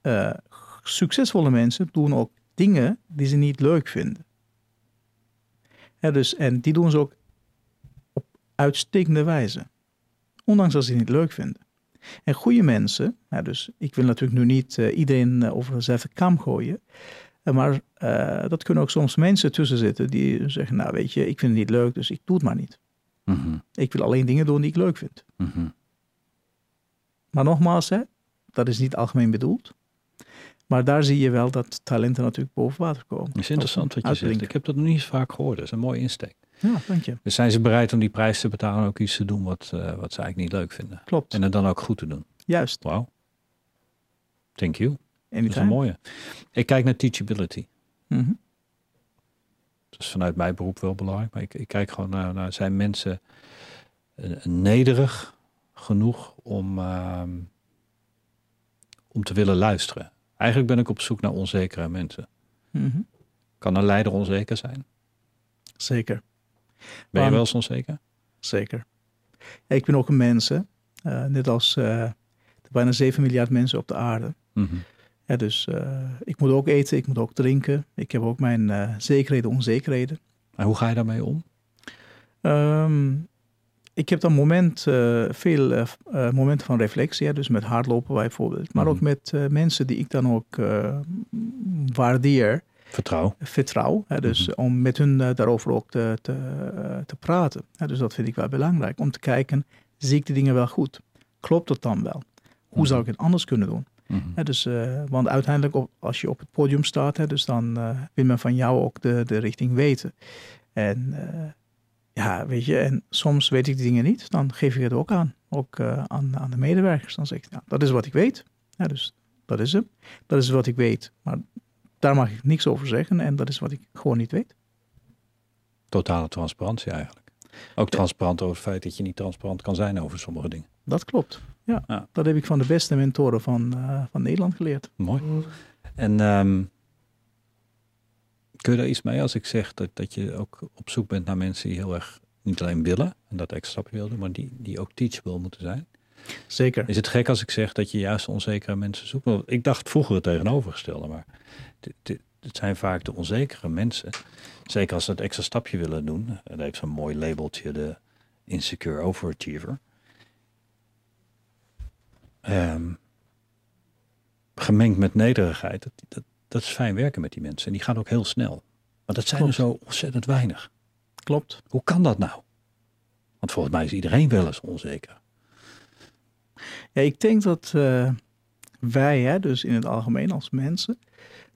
C: eh, succesvolle mensen doen ook dingen die ze niet leuk vinden. Ja, dus, en die doen ze ook op uitstekende wijze. Ondanks dat ze het niet leuk vinden. En goede mensen, ja, dus ik wil natuurlijk nu niet eh, iedereen eh, over dezelfde kam gooien. Maar eh, dat kunnen ook soms mensen tussen zitten die zeggen, nou weet je, ik vind het niet leuk, dus ik doe het maar niet.
A: Mhm,
C: Ik wil alleen dingen doen die ik leuk vind.
A: mhm.
C: Maar nogmaals, hè, dat is niet algemeen bedoeld. Maar daar zie je wel dat talenten natuurlijk boven water komen.
A: Dat is interessant wat je zegt. Ik heb dat nog niet eens vaak gehoord. Dat is een mooie insteek.
C: Ja, dank je.
A: Dus zijn ze bereid om die prijs te betalen en ook iets te doen wat, eh, wat ze eigenlijk niet leuk vinden.
C: Klopt.
A: En het dan ook goed te doen.
C: Juist.
A: Wauw. Thank you. Dat is een mooie. Ik kijk naar teachability.
C: Mhm.
A: Dat is vanuit mijn beroep wel belangrijk. Maar ik, ik kijk gewoon naar, naar zijn mensen eh, nederig genoeg om, ehm, om te willen luisteren. Eigenlijk ben ik op zoek naar onzekere mensen.
C: Mhm.
A: Kan een leider onzeker zijn?
C: Zeker.
A: Ben je wel eens onzeker?
C: Zeker. Ja, ik ben ook een mens, hè. Eh, net als de bijna 7 miljard mensen op de aarde.
A: Mhm.
C: Ja, dus eh, ik moet ook eten, ik moet ook drinken. Ik heb ook mijn eh, zekerheden, onzekerheden.
A: En hoe ga je daarmee om?
C: Ehm, ik heb dan moment, eh, veel momenten van reflectie, hè, dus met hardlopen bijvoorbeeld. Maar ook
A: Mhm.
C: met mensen die ik dan ook waardeer,
A: Vertrouw.
C: vertrouw. Dus
A: Mhm.
C: om met hun daarover ook te, te, te praten. Dus dat vind ik wel belangrijk. Om te kijken, zie ik de dingen wel goed? Klopt het dan wel? Hoe zou ik het anders kunnen doen?
A: Mhm.
C: Dus, eh, want uiteindelijk, op, als je op het podium staat, hè, dus dan eh, wil men van jou ook de, de richting weten. En eh, ja, weet je, en soms weet ik die dingen niet, dan geef ik het ook aan. Ook aan, aan de medewerkers. Dan zeg ik, ja, dat is wat ik weet. Ja, dus dat is hem. Dat is wat ik weet. Maar daar mag ik niks over zeggen en dat is wat ik gewoon niet weet.
A: Totale transparantie eigenlijk. Ook transparant over het feit dat je niet transparant kan zijn over sommige dingen.
C: Dat klopt. Ja,
A: Ja.
C: dat heb ik van de beste mentoren van, eh, van Nederland geleerd.
A: Mooi. En ehm, kun je daar iets mee als ik zeg dat, dat je ook op zoek bent naar mensen die heel erg niet alleen willen en dat extra stapje willen doen, maar die, die ook teachable moeten zijn?
C: Zeker.
A: Is het gek als ik zeg dat je juist onzekere mensen zoekt? Want ik dacht vroeger het tegenovergestelde, maar dit- het zijn vaak de onzekere mensen. Zeker als ze het extra stapje willen doen. En dat heeft zo'n mooi labeltje, de insecure overachiever. Ehm, gemengd met nederigheid, dat, dat, dat is fijn werken met die mensen. En die gaan ook heel snel. Maar dat zijn er zo ontzettend weinig.
C: Klopt.
A: Hoe kan dat nou? Want volgens mij is iedereen wel eens onzeker.
C: Ja, ik denk dat eh, wij, hè, dus in het algemeen als mensen,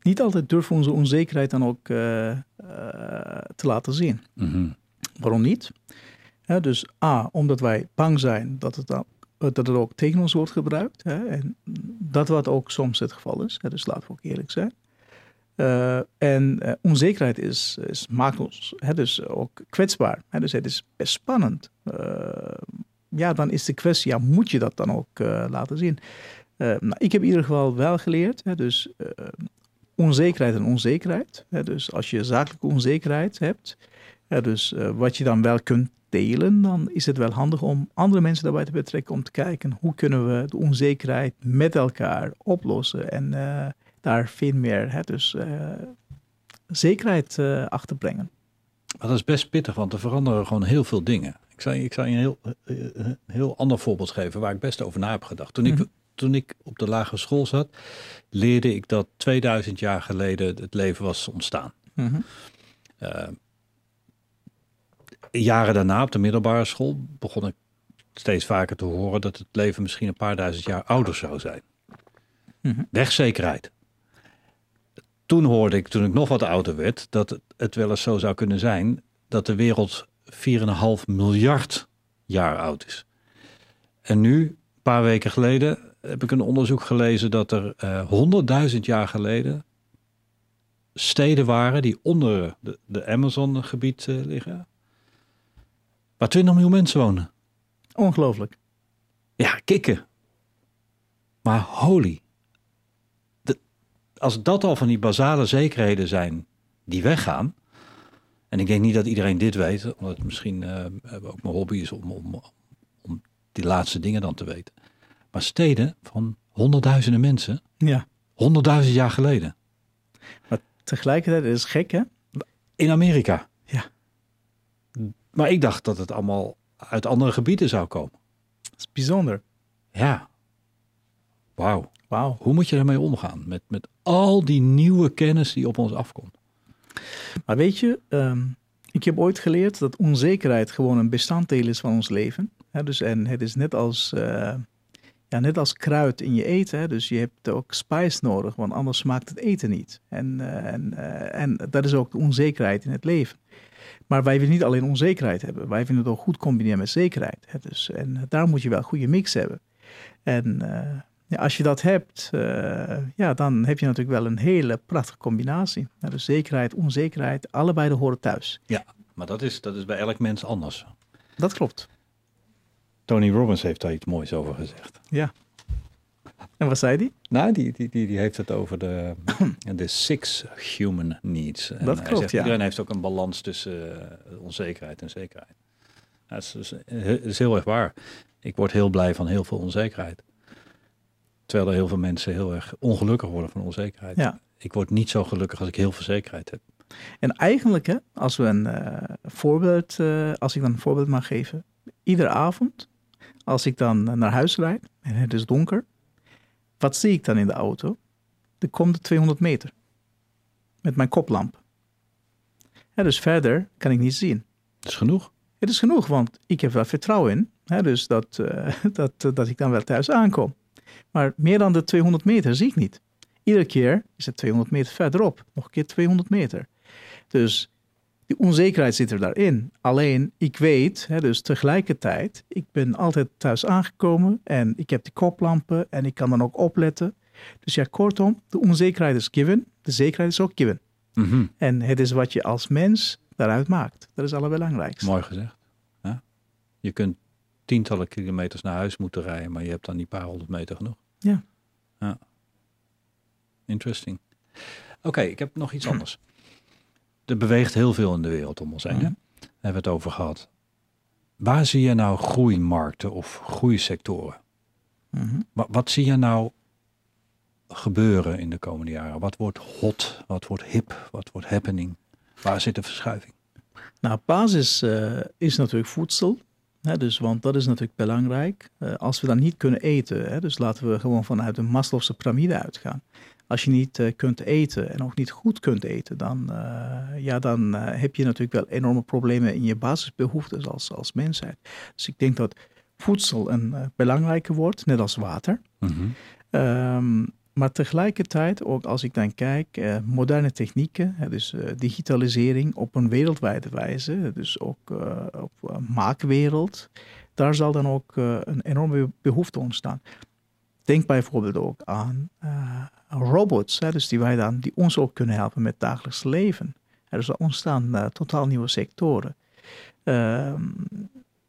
C: niet altijd durven onze onzekerheid dan ook eh, eh, te laten zien.
A: Mhm.
C: Waarom niet? Ja, dus A, omdat wij bang zijn dat het, dan, dat het ook tegen ons wordt gebruikt. Hè, en dat wat ook soms het geval is. Hè, dus laten we ook eerlijk zijn. Eh, en eh, onzekerheid is, is, maakt ons hè, dus ook kwetsbaar. Hè, dus het is best spannend. Eh, ja, dan is de kwestie, ja, moet je dat dan ook laten zien? Nou, ik heb in ieder geval wel geleerd, hè, dus onzekerheid en onzekerheid. Dus als je zakelijke onzekerheid hebt, dus wat je dan wel kunt delen, dan is het wel handig om andere mensen daarbij te betrekken om te kijken hoe kunnen we de onzekerheid met elkaar oplossen en eh, daar veel meer hè, dus, eh, zekerheid eh, achter brengen.
A: Maar dat is best pittig, want er veranderen gewoon heel veel dingen. Ik zal, je- ik zal je een heel, een heel ander voorbeeld geven waar ik best over na heb gedacht. Toen,
C: Mhm.
A: ik, toen ik op de lagere school zat, leerde ik dat 2000 jaar geleden het leven was ontstaan. Eh, jaren daarna op de middelbare school begon ik steeds vaker te horen dat het leven misschien een paar duizend jaar ouder zou zijn.
C: Mhm.
A: Wegzekerheid. Toen hoorde ik, toen ik nog wat ouder werd, dat het, wel eens zo zou kunnen zijn dat de wereld 4,5 miljard jaar oud is. En nu, een paar weken geleden, heb ik een onderzoek gelezen dat er eh 100.000 jaar geleden steden waren die onder de, de Amazon-gebied eh, liggen, waar 20 miljoen mensen wonen.
C: Ongelooflijk.
A: Ja, kikken. Maar holy. De- als dat al van die basale zekerheden zijn die weggaan. En ik denk niet dat iedereen dit weet, omdat het misschien eh, ook mijn hobby is om, om, om die laatste dingen dan te weten. Maar steden van honderdduizenden mensen,
C: Ja.
A: honderdduizend jaar geleden.
C: Tegelijkertijd is het gek, hè?
A: In Amerika. Maar ik dacht dat het allemaal uit andere gebieden zou komen.
C: Dat is bijzonder.
A: Ja. Wauw.
C: Wauw.
A: Hoe moet je daarmee omgaan? Met, met al die nieuwe kennis die op ons afkomt.
C: Maar weet je, ehm, ik heb ooit geleerd dat onzekerheid gewoon een bestanddeel is van ons leven. Dus, en het is net als, eh, ja, net als kruid in je eten. Hè, dus je hebt ook spice nodig, want anders smaakt het eten niet. En, uh, en, uh, en dat is ook de onzekerheid in het leven. Maar wij willen niet alleen onzekerheid hebben. Wij vinden het ook goed combineren met zekerheid. Hè, dus, en daar moet je wel een goede mix hebben. En ja, als je dat hebt, ja, dan heb je natuurlijk wel een hele prachtige combinatie. dus zekerheid, onzekerheid, allebei de horen thuis.
A: Ja, maar dat is, dat is bij elk mens anders.
C: Dat klopt.
A: Tony Robbins heeft daar iets moois over gezegd.
C: Ja. En wat zei die?
A: Nou, die, die, die, die heeft het over de, de six human needs. En
C: dat klopt, zegt,
A: ja. Iedereen heeft ook een balans tussen uh, onzekerheid en zekerheid. Dat is, dat is heel erg waar. Ik word heel blij van heel veel onzekerheid. Terwijl er heel veel mensen heel erg ongelukkig worden van onzekerheid.
C: Ja.
A: Ik word niet zo gelukkig als ik heel veel zekerheid heb.
C: En eigenlijk, hè, als we een uh, voorbeeld, uh, als ik dan een voorbeeld mag geven. Iedere avond als ik dan naar huis rijd en het is donker, wat zie ik dan in de auto? De komende 200 meter. Met mijn koplamp. Ja, dus verder kan ik niet zien.
A: Het is genoeg.
C: Het is genoeg, want ik heb wel vertrouwen in. Hè, dus dat, uh, dat, dat ik dan wel thuis aankom. Maar meer dan de 200 meter zie ik niet. Iedere keer is het 200 meter verderop. Nog een keer 200 meter. Dus die onzekerheid zit er daarin. Alleen ik weet, hè, dus tegelijkertijd, ik ben altijd thuis aangekomen en ik heb die koplampen en ik kan dan ook opletten. Dus ja, kortom, de onzekerheid is given, de zekerheid is ook given.
A: Mm -hmm.
C: En het is wat je als mens daaruit maakt. Dat is het allerbelangrijkste.
A: Mooi gezegd. Ja? Je kunt tientallen kilometers naar huis moeten rijden, maar je hebt dan die paar honderd meter genoeg.
C: Ja.
A: ja. Interesting. Oké, okay, ik heb nog iets anders er beweegt heel veel in de wereld om ons heen. Hè? Daar hebben we het over gehad. Waar zie je nou groeimarkten of groeisectoren?
C: Mm
A: wat, wat, zie je nou gebeuren in de komende jaren? Wat wordt hot? Wat wordt hip? Wat wordt happening? Waar zit de verschuiving?
C: Nou, basis uh, is natuurlijk voedsel. Hè, dus, want dat is natuurlijk belangrijk. Uh, als we dan niet kunnen eten, hè, dus laten we gewoon vanuit de Maslow'se piramide uitgaan als je niet uh, kunt eten en ook niet goed kunt eten, dan, uh, ja, dan uh, heb je natuurlijk wel enorme problemen in je basisbehoeftes als, als mensheid. Dus ik denk dat voedsel een belangrijke wordt, net als water.
A: Mm -hmm.
C: um, maar tegelijkertijd, ook als ik dan kijk, moderne technieken, dus digitalisering op een wereldwijde wijze, dus ook op maakwereld, daar zal dan ook een enorme behoefte ontstaan. Denk bijvoorbeeld ook aan robots, dus die wij dan, die ons ook kunnen helpen met dagelijks leven. Dus er ontstaan uh, totaal nieuwe sectoren. Uh,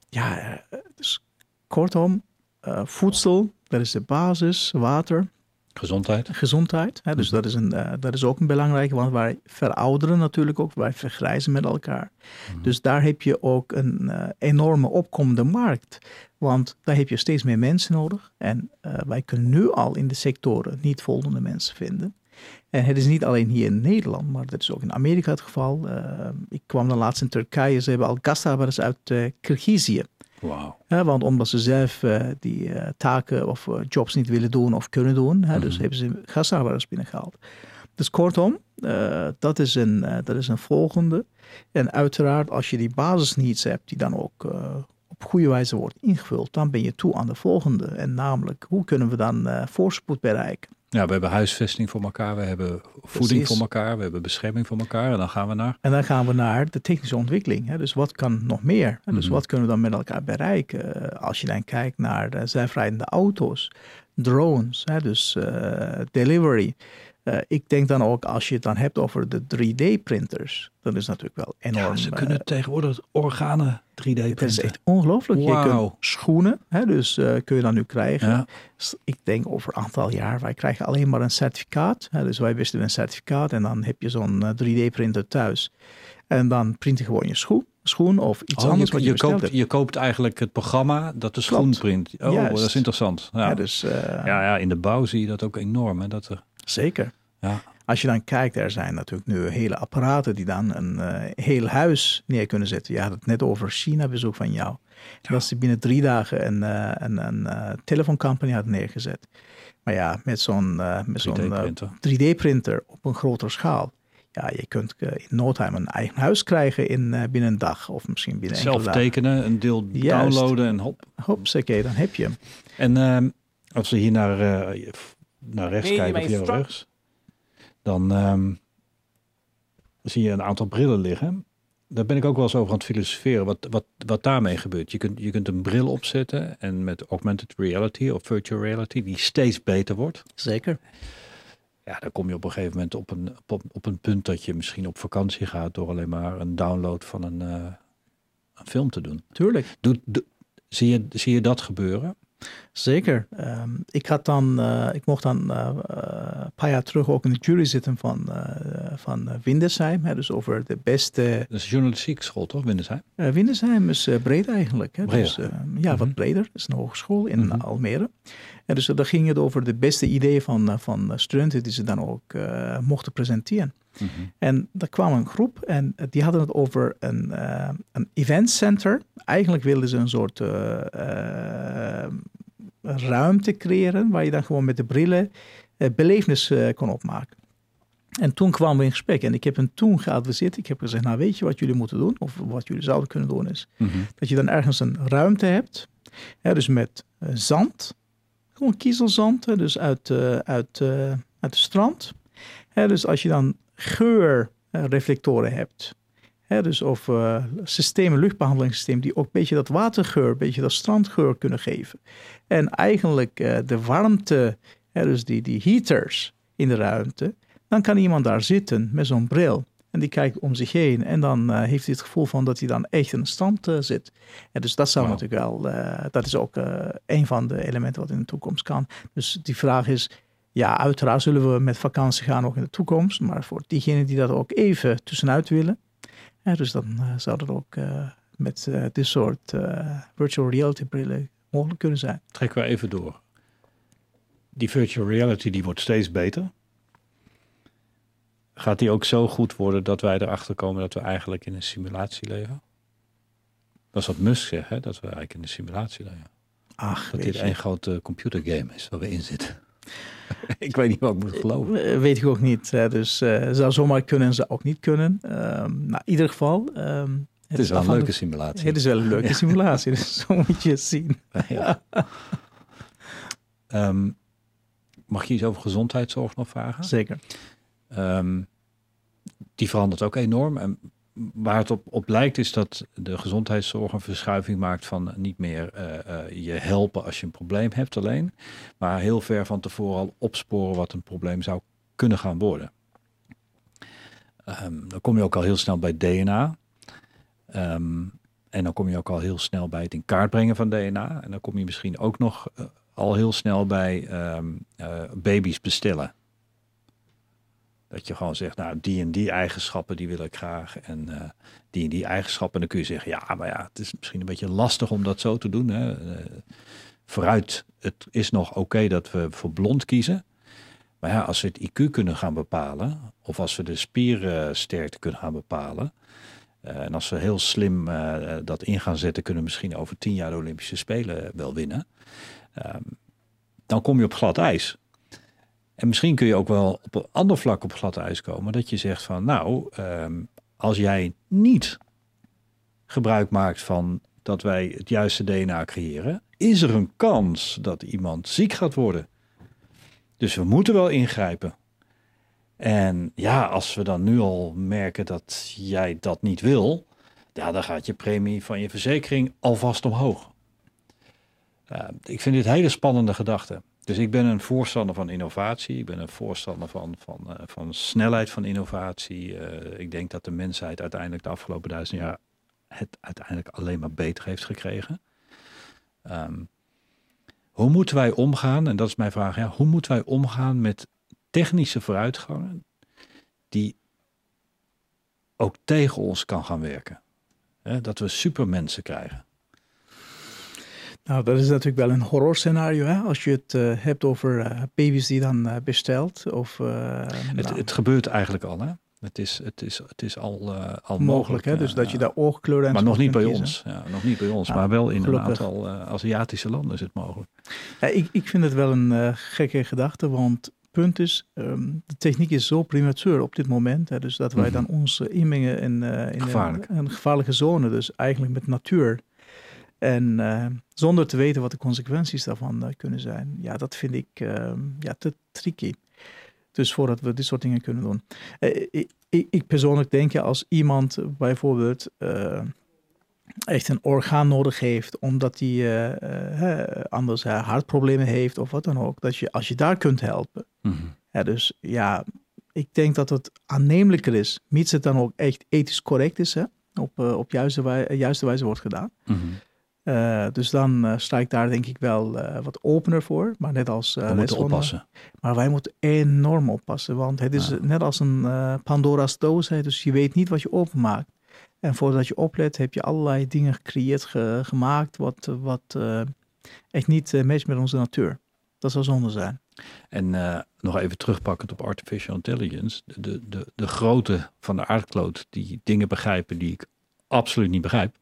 C: ja, dus kortom, uh, voedsel, dat is de basis, water.
A: Gezondheid.
C: Gezondheid, hè, dus dat, is een, uh, dat is ook een belangrijke, want wij verouderen natuurlijk ook, wij vergrijzen met elkaar. Mm. Dus daar heb je ook een enorme opkomende markt. Want daar heb je steeds meer mensen nodig. En uh, wij kunnen nu al in de sectoren niet voldoende mensen vinden. En het is niet alleen hier in Nederland, maar dat is ook in Amerika het geval. Ik kwam dan laatst in Turkije, ze hebben al gastarbeiders uit uh,
A: Wow.
C: want omdat ze zelf die taken of jobs niet willen doen of kunnen doen, mm -hmm. dus hebben ze gastarbeiders binnengehaald. Dus kortom, dat, is een, dat is een volgende. En uiteraard, als je die basisneeds hebt, die dan ook op goede wijze wordt ingevuld, dan ben je toe aan de volgende. En namelijk, hoe kunnen we dan voorspoed bereiken?
A: Ja, we hebben huisvesting voor elkaar, we hebben voeding Precies. voor elkaar, we hebben bescherming voor elkaar en dan gaan we naar...
C: En dan gaan we naar de technische ontwikkeling. Hè? Dus wat kan nog meer? Hè? Dus mm -hmm. wat kunnen we dan met elkaar bereiken? Als je dan kijkt naar de zelfrijdende auto's, drones, hè? dus uh, delivery. Uh, ik denk dan ook, als je het dan hebt over de 3D-printers, dan is natuurlijk wel enorm.
A: Ja, ze kunnen uh, tegenwoordig organen 3D printen.
C: Dat is echt ongelooflijk.
A: Wow.
C: Je kunt schoenen, hè, dus uh, kun je dan nu krijgen. Ja. Ik denk over een aantal jaar, wij krijgen alleen maar een certificaat. Hè, dus wij wisten een certificaat en dan heb je zo'n 3D-printer thuis. En dan print je gewoon je schoen schoen of iets
A: oh,
C: anders
A: je,
C: wat je,
A: je koopt, je koopt eigenlijk het programma dat de schoen
C: Klopt.
A: print. Oh,
C: Juist.
A: dat is interessant. Ja.
C: Ja, dus, uh,
A: ja, ja, in de bouw zie je dat ook enorm. Hè, dat er,
C: Zeker.
A: ja.
C: Als je dan kijkt, er zijn natuurlijk nu hele apparaten die dan een uh, heel huis neer kunnen zetten. Je had het net over China-bezoek van jou.
A: Ja.
C: Dat ze binnen drie dagen een, uh, een, een uh, telefooncampagne had neergezet. Maar ja, met zo'n met zo'n
A: 3D-printer.
C: 3D-printer op een grotere schaal. Ja, je kunt in no time een eigen huis krijgen in, binnen een dag of misschien binnen
A: Zelf
C: enkele dagen.
A: tekenen, een deel
C: Juist.
A: downloaden en hop.
C: Hopsakee, dan heb je hem.
A: En ehm, Als we hier naar, eh, naar rechts
E: Nee,
A: kijken,
E: maar
A: of
E: je
A: rechts, dan ehm, zie je een aantal brillen liggen. Daar ben ik ook wel eens over aan het filosoferen, wat, wat, wat daarmee gebeurt. Je kunt, je kunt een bril opzetten en met augmented reality of virtual reality, die steeds beter wordt.
C: Zeker.
A: Ja, dan kom je op een gegeven moment op een, op, op een punt dat je misschien op vakantie gaat door alleen maar een download van een, eh, een film te doen.
C: Tuurlijk.
A: Doe, doe- zie, je, zie je dat gebeuren?
C: Zeker. Ehm, ik, had dan, eh, ik mocht dan eh, eh, een paar jaar terug ook in de jury zitten van, eh, van Windesheim. Hè, dus over de beste.
A: Dat is journalistiek school, toch? Windesheim?
C: Windesheim is breed eigenlijk. Hè. Dus, ja, wat
A: Mhm.
C: breder. Het is een hogeschool in
A: Mhm.
C: Almere. En dus daar ging het over de beste ideeën van, eh, van eh, studenten die ze dan ook eh, mochten presenteren. En daar kwam een groep en die hadden het over een, eh een eventcenter. Eigenlijk wilden ze een soort ruimte creëren waar je dan gewoon met de brillen belevenis kon opmaken. En toen kwamen we in gesprek en ik heb hen toen geadviseerd. Ik heb gezegd, nou weet je wat jullie moeten doen? Of wat jullie zouden kunnen doen is
A: Mhm.
C: dat je dan ergens een ruimte hebt. Hè, dus met zand. Kiezelzand, dus uit, eh, uit, eh, uit het strand. Dus als je dan geurreflectoren hebt. Dus of eh, systemen, luchtbehandelingssystemen die ook een beetje dat watergeur, een beetje dat strandgeur kunnen geven. En eigenlijk de warmte, dus die, die heaters in de ruimte. Dan kan iemand daar zitten met zo'n bril. En die kijkt om zich heen. En dan eh, heeft hij het gevoel van dat hij dan echt in een stand eh, zit. En dus dat zou natuurlijk wel, eh, dat is ook een van de elementen wat in de toekomst kan. Dus die vraag is, ja, uiteraard zullen we met vakantie gaan ook in de toekomst. Maar voor diegenen die dat ook even tussenuit willen. dus dan zou dat ook met dit soort virtual reality brillen mogelijk kunnen zijn.
A: Trekken we even door. Die virtual reality die wordt steeds beter. Gaat die ook zo goed worden dat wij erachter komen dat we eigenlijk in een simulatie leven? Dat is wat Musk zegt, hè? dat we eigenlijk in een simulatie leven.
C: Ach,
A: Dat dit een grote computergame is waar we in zitten. ik weet niet wat ik moet geloven.
C: Eh, Weet ik ook niet. hè. Dus eh zou zomaar kunnen, zou ook niet kunnen. Ehm nou, in ieder geval. ehm,
A: Het is wel een leuke simulatie.
C: Het is wel een leuke simulatie, dus zo moet je het zien.
A: Ja. Ehm, mag je iets over gezondheidszorg nog vragen?
C: Zeker.
A: Ehm, die verandert ook enorm. En waar het op, op lijkt is dat de gezondheidszorg een verschuiving maakt van niet meer eh, eh, je helpen als je een probleem hebt alleen, maar heel ver van tevoren al opsporen wat een probleem zou kunnen gaan worden. Ehm, dan kom je ook al heel snel bij DNA. Ehm, en dan kom je ook al heel snel bij het in kaart brengen van DNA. En dan kom je misschien ook nog eh, al heel snel bij baby's bestellen. Dat je gewoon zegt, nou, die en die eigenschappen, die wil ik graag. En eh, die en die eigenschappen. En dan kun je zeggen, ja, maar ja, het is misschien een beetje lastig om dat zo te doen. Hè. Eh, vooruit, het is nog oké dat we voor blond kiezen. Maar ja, als we het IQ kunnen gaan bepalen, of als we de spiersterkte kunnen gaan bepalen. eh, en als we heel slim dat in gaan zetten, kunnen we misschien over tien jaar de Olympische Spelen wel winnen. Ehm, dan kom je op glad ijs. En misschien kun je ook wel op een ander vlak op glad ijs komen. Dat je zegt van nou, ehm, als jij niet gebruik maakt van dat wij het juiste DNA creëren, is er een kans dat iemand ziek gaat worden. Dus we moeten wel ingrijpen. En ja, als we dan nu al merken dat jij dat niet wil, ja, dan gaat je premie van je verzekering alvast omhoog. Uh, ik vind dit hele spannende gedachten. Dus ik ben een voorstander van innovatie. Ik ben een voorstander van, van, uh, van snelheid van innovatie. Uh, ik denk dat de mensheid uiteindelijk de afgelopen duizend jaar het uiteindelijk alleen maar beter heeft gekregen. Um, hoe moeten wij omgaan, en dat is mijn vraag, ja, hoe moeten wij omgaan met technische vooruitgangen die ook tegen ons kan gaan werken? Dat we supermensen krijgen.
C: Nou, dat is natuurlijk wel een horrorscenario. Hè? Als je het uh, hebt over uh, baby's die dan uh, bestelt. Of,
A: het,
C: nou,
A: het, gebeurt eigenlijk al, hè? Het is, het is, het is al, al mogelijk.
C: mogelijk hè? Dus dat je daar oogkleuren en
A: Maar nog niet bij
C: kiezen.
A: ons. Ja, nog niet bij ons,
C: Ja,
A: maar wel in
C: gelukkig.
A: een aantal Aziatische landen is het mogelijk.
C: Ja, ik, ik vind het wel een gekke gedachte, want punt is, um, de techniek is zo premature op dit moment. Hè, dus dat wij
A: Mhm.
C: dan ons inmengen in, in. Een, een, gevaarlijke zone, dus eigenlijk met natuur. En uh, zonder te weten wat de consequenties daarvan uh, kunnen zijn. Ja, dat vind ik uh, ja, te tricky. Dus voordat we dit soort dingen kunnen doen. Eh, ik, ik, persoonlijk denk ja, als iemand bijvoorbeeld echt een orgaan nodig heeft, omdat hij anders hartproblemen heeft of wat dan ook, dat je als je daar kunt helpen.
A: Mhm.
C: Ja, dus ja, ik denk dat het aannemelijker is, mits het dan ook echt ethisch correct is, hè, op, op juiste, wij, juiste wijze wordt gedaan.
A: Mhm.
C: Uh, dus dan uh, sta ik daar denk ik wel uh, wat opener voor. Maar net als.
A: We moeten oppassen.
C: Maar wij moeten enorm oppassen. Want het is
A: Ja.
C: net als een Pandora's doos. Hè, dus je weet niet wat je openmaakt. En voordat je oplet, heb je allerlei dingen gecreëerd, ge- gemaakt. wat, wat echt niet matcht met onze natuur. Dat zou zonde zijn.
A: En eh, nog even terugpakkend op artificial intelligence. De, de, de grootte van de aardkloot die dingen begrijpen die ik absoluut niet begrijp.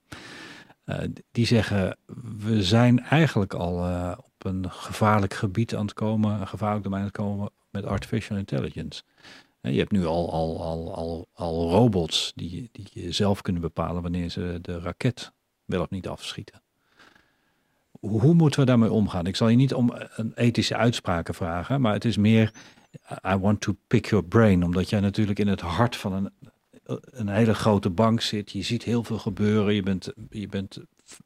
A: Eh, die zeggen, we zijn eigenlijk al eh, op een gevaarlijk gebied aan het komen, een gevaarlijk domein aan het komen met artificial intelligence. Eh, Je hebt nu al, al, al, al, al robots die, die zelf kunnen bepalen wanneer ze de raket wel of niet afschieten. Hoe moeten we daarmee omgaan? Ik zal je niet om een ethische uitspraken vragen, maar het is meer, I want to pick your brain, omdat jij natuurlijk in het hart van een, een hele grote bank zit. Je ziet heel veel gebeuren, je bent, je bent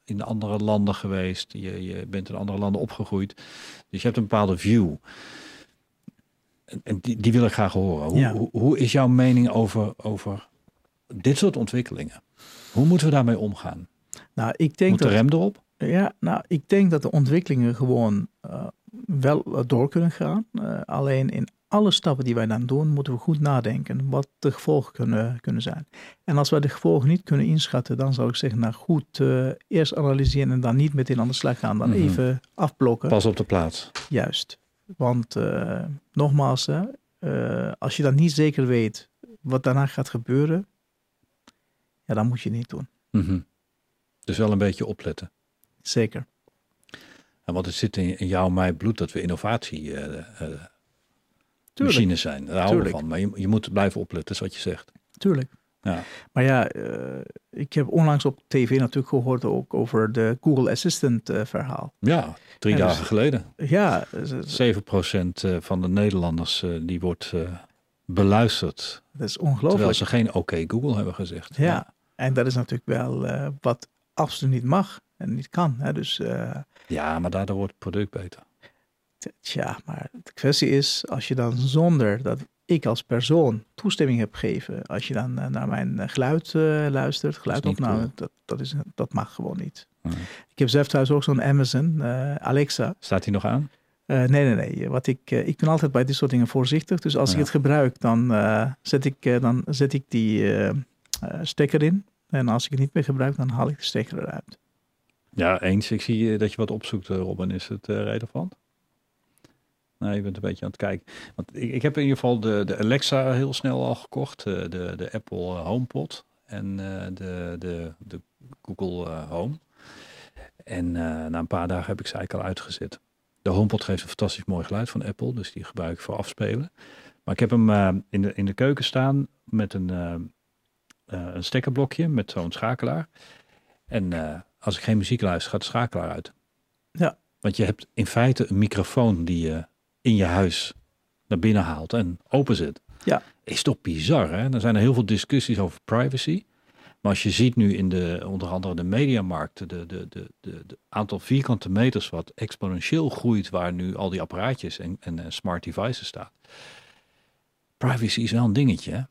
A: in andere landen geweest, je, je bent in andere landen opgegroeid. Dus je hebt een bepaalde view. En, en die, die wil ik graag horen. Hoe,
C: Ja.
A: hoe, hoe is jouw mening over, over dit soort ontwikkelingen? Hoe moeten we daarmee omgaan?
C: Nou, ik denk
A: Moet de
C: dat.
A: rem erop?
C: Ja, nou, ik denk dat de ontwikkelingen gewoon eh, wel door kunnen gaan. Eh, alleen in alle stappen die wij dan doen, moeten we goed nadenken wat de gevolgen kunnen, kunnen zijn. En als wij de gevolgen niet kunnen inschatten, dan zou ik zeggen, nou goed, eh, eerst analyseren en dan niet meteen aan de slag gaan. Dan
A: Mhm.
C: even afblokken.
A: Pas op de plaats.
C: Juist. Want eh, nogmaals, eh, als je dan niet zeker weet wat daarna gaat gebeuren, ja, dan moet je het niet doen.
A: Mhm. Dus wel een beetje opletten.
C: Zeker.
A: En want het zit in, in jouw mijn bloed dat we innovatie
C: Tuurlijk.
A: machines zijn. Daar houden we van. Maar je, je moet blijven opletten, is wat je zegt.
C: Tuurlijk.
A: Ja.
C: Maar ja, eh, ik heb onlangs op tv natuurlijk gehoord ook over de Google Assistant eh, verhaal.
A: Ja, drie
C: Ja, dus-
A: dagen geleden.
C: Ja, ze- ze-
A: 7% eh, van de Nederlanders die wordt beluisterd.
C: dat is
A: Terwijl
C: ongelooflijk.
A: ze geen oké Google hebben gezegd.
C: Ja, en dat is natuurlijk wel wat absoluut niet mag en niet kan. Hè? Dus
A: ja, maar daardoor wordt het product beter.
C: Tja, maar de kwestie is, als je dan zonder dat ik als persoon toestemming heb gegeven, als je dan eh, naar mijn eh, geluid eh, luistert, geluidopname,
A: cool.
C: dat, dat, is, dat mag gewoon niet. Ik heb zelf thuis ook zo'n Amazon, Alexa.
A: Staat die nog aan?
C: Nee, nee, nee. Wat ik, ik ben altijd bij dit soort dingen voorzichtig. Dus als
A: Ja.
C: ik het gebruik, dan, zet ik, dan zet ik die stekker in. En als ik het niet meer gebruik, dan haal ik de stekker eruit.
A: Ja, eens. Ik zie dat je wat opzoekt, Robin. Is het relevant? Nee, je bent een beetje aan het kijken. Want ik, ik heb in ieder geval de, de Alexa heel snel al gekocht. eh, de, de Apple eh, HomePod en eh, de, de, de Google Home. En na een paar dagen heb ik ze eigenlijk al uitgezet. De HomePod geeft een fantastisch mooi geluid van Apple. Dus die gebruik ik voor afspelen. Maar ik heb hem in, de, in de keuken staan met een, een stekkerblokje met zo'n schakelaar. En als ik geen muziek luister, gaat de schakelaar uit.
C: Ja.
A: Want je hebt in feite een microfoon die je in je huis naar binnen haalt en openzet.
C: Ja.
A: Is toch bizar, hè? Er zijn er heel veel discussies over privacy. Maar als je ziet nu in de, onder andere de mediamarkt, de, de, de, de, de aantal vierkante meters wat exponentieel groeit, waar nu al die apparaatjes en, en, smart devices staan. Privacy is wel een dingetje, hè?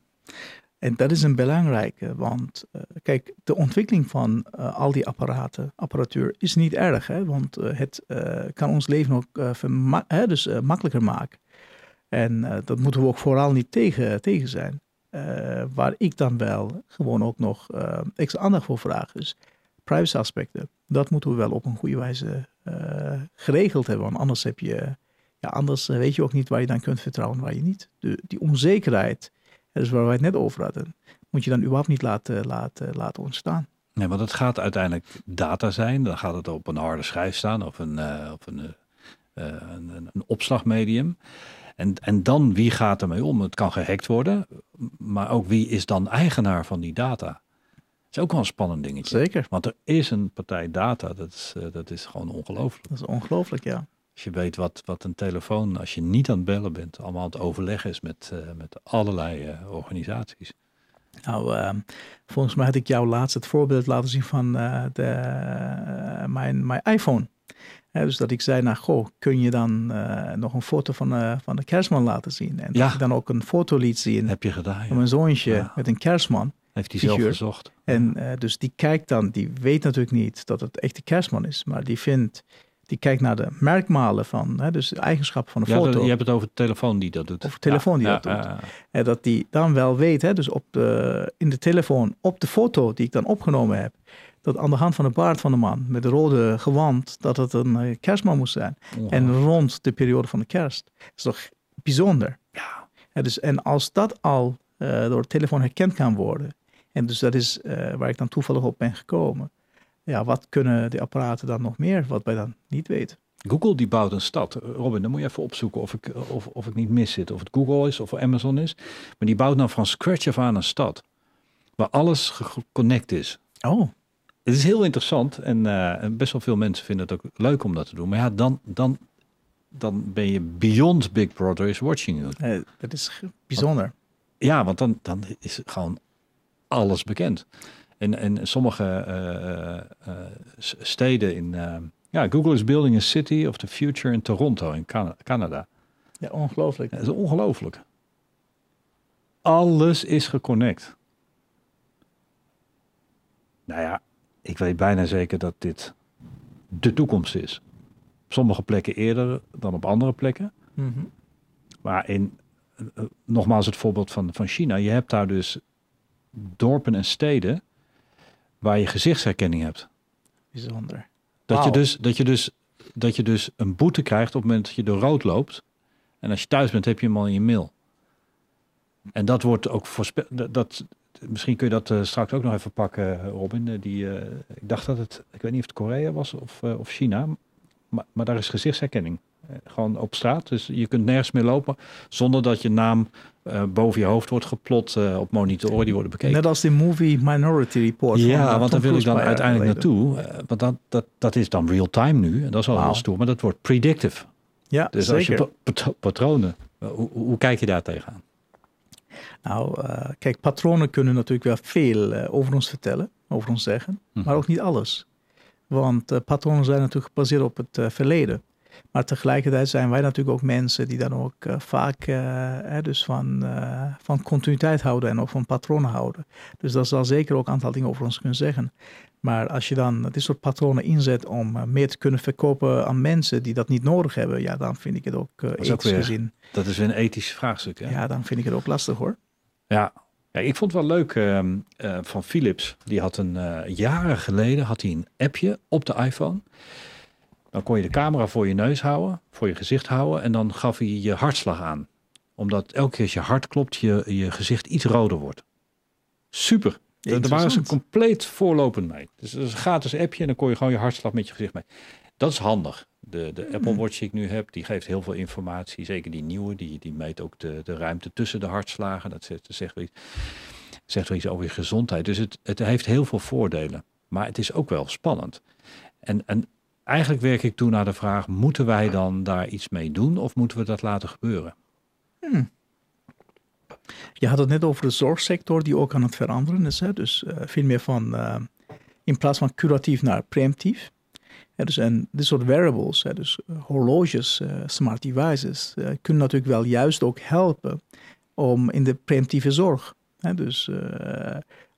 C: En dat is een belangrijke, want eh, kijk, de ontwikkeling van eh, al die apparaten, apparatuur is niet erg, hè, want eh, het kan ons leven ook hè, dus, makkelijker maken. En dat moeten we ook vooral niet tegen, tegen zijn. Waar ik dan wel gewoon ook nog extra aandacht voor vraag, is privacy aspecten. Dat moeten we wel op een goede wijze geregeld hebben, want anders heb je, ja, anders weet je ook niet waar je dan kunt vertrouwen, en waar je niet. De, die onzekerheid, dat is waar wij het net over hadden. Moet je dan überhaupt niet laten, laten, laten ontstaan.
A: Nee, want het gaat uiteindelijk data zijn. Dan gaat het op een harde schijf staan of een, eh, op een, eh, eh, een, een, een opslagmedium. En, en dan wie gaat ermee om? Het kan gehackt worden, maar ook wie is dan eigenaar van die data? is ook wel een spannend dingetje.
C: Zeker.
A: Want er is een partij data, dat is, dat is gewoon ongelooflijk.
C: Dat is ongelooflijk, ja.
A: Als je weet wat, wat een telefoon, als je niet aan het bellen bent, allemaal aan het overleggen is met, eh, met allerlei eh, organisaties.
C: Nou, ehm, volgens mij had ik jou laatst het voorbeeld laten zien van eh, de, mijn, mijn iPhone. Dus dat ik zei, nou goh, kun je dan nog een foto van, van de kerstman laten zien? En
A: Ja.
C: dat ik dan ook een foto liet zien
A: Heb je gedaan?
C: van mijn zoontje
A: Ja.
C: met een kerstman.
A: Heeft hij zelf gezocht?
C: En dus die kijkt dan, die weet natuurlijk niet dat het echt de kerstman is, maar die vindt, die kijkt naar de merkmalen van, hè, dus de eigenschappen van de
A: Ja,
C: foto.
A: dat- je hebt het over de telefoon die dat doet.
C: Over de telefoon die
A: Ja,
C: dat doet. En dat die dan wel weet, hè, dus op de, in de telefoon, op de foto die ik dan opgenomen heb, dat aan de hand van de baard van de man met de rode gewand, dat het een eh, kerstman moest zijn. En rond de periode van de kerst. Dat is toch bijzonder?
A: Ja.
C: Ja, dus, en als dat al eh, door de telefoon herkend kan worden, en dus dat is eh, waar ik dan toevallig op ben gekomen. Ja, wat kunnen de apparaten dan nog meer, wat wij dan niet weten?
A: Google die bouwt een stad. Robin, dan moet je even opzoeken of ik, of, of ik niet mis zit. Of het Google is of Amazon is. Maar die bouwt nou van scratch af aan een stad. Waar alles geconnect is.
C: Oh,
A: Het is heel interessant en eh, en best wel veel mensen vinden het ook leuk om dat te doen. Maar ja, dan, dan, dan ben je beyond Big Brother is watching you.
C: eh, dat is bijzonder.
A: Ja, want dan, dan is gewoon alles bekend. En, en sommige eh, eh, s- steden in... eh, ja, Google is building a city of the future in Toronto in Cana- Canada.
C: Ja, ongelooflijk.
A: Dat is ongelooflijk. Alles is geconnect. Nou ja, ik weet bijna zeker dat dit de toekomst is. Op sommige plekken eerder dan op andere plekken.
C: Mhm.
A: Maar in, eh, eh, nogmaals het voorbeeld van, van China. Je hebt daar dus dorpen en steden waar je gezichtsherkenning hebt.
C: Bijzonder.
A: Dat, je dus, dat, je dus, dat je dus een boete krijgt op het moment dat je door rood loopt. En als je thuis bent, heb je hem al in je mail. En dat wordt ook voorspeld. Dat, misschien kun je dat eh, straks ook nog even pakken, eh, Robin. Eh, die, ik dacht dat het, ik weet niet of het Korea was of, of China. Maar, maar daar is gezichtsherkenning. Eh, gewoon op straat. Dus je kunt nergens meer lopen zonder dat je naam eh, boven je hoofd wordt geplot eh, op monitoren die worden bekeken.
C: Net als die movie Minority Report.
A: Ja, want daar wil ik dan uiteindelijk naartoe. want dat, dat, dat is dan real time nu. En dat is al
C: Wauw.
A: heel stoer. Maar dat wordt predictive.
C: Ja,
A: Dus als je
C: zeker.
A: pa- patro- patronen... Hoe, hoe kijk je daar tegenaan?
C: Nou, kijk, patronen kunnen natuurlijk wel veel over ons vertellen, over ons zeggen,
A: Mhm.
C: maar ook niet alles. Want patronen zijn natuurlijk gebaseerd op het verleden. Maar tegelijkertijd zijn wij natuurlijk ook mensen die dan ook eh, vaak eh, hè, dus van, eh, van continuïteit houden en ook van patronen houden. Dus dat zal zeker ook een aantal dingen over ons kunnen zeggen. Maar als je dan dit soort patronen inzet om meer te kunnen verkopen aan mensen die dat niet nodig hebben, ja, dan vind ik het ook uh,
A: is ook
C: ethisch
A: weer-
C: gezien.
A: Dat is een ethisch vraagstuk. Hè?
C: Ja, dan vind ik het ook lastig hoor.
A: Ja. ja, ik vond het wel leuk ehm, eh, van Philips. Die had een jaren geleden had hij een appje op de iPhone. Dan kon je de camera voor je neus houden, voor je gezicht houden. En dan gaf hij je hartslag aan. Omdat elke keer als je hart klopt, je, je gezicht iets roder wordt. Super. Daar waren ze compleet voorlopend mee. Dus dat is een gratis appje en dan kon je gewoon je hartslag met je gezicht mee. Dat is handig. De, de Apple Watch die ik nu heb, die geeft heel veel informatie. Zeker die nieuwe, die, die meet ook de, de ruimte tussen de hartslagen. Dat zegt, zegt, wel iets, zegt wel iets over je gezondheid. Dus het, het heeft heel veel voordelen. Maar het is ook wel spannend. En, en eigenlijk werk ik toen naar de vraag, moeten wij dan daar iets mee doen? Of moeten we dat laten gebeuren?
C: Je had het net over de zorgsector die ook aan het veranderen is. Hè? Dus eh, veel meer van eh, in plaats van curatief naar preemptief. Dus en dit soort wearables, hè, dus eh, horloges, smart devices, kunnen natuurlijk wel juist ook helpen om in de preemptieve zorg. Hè? Dus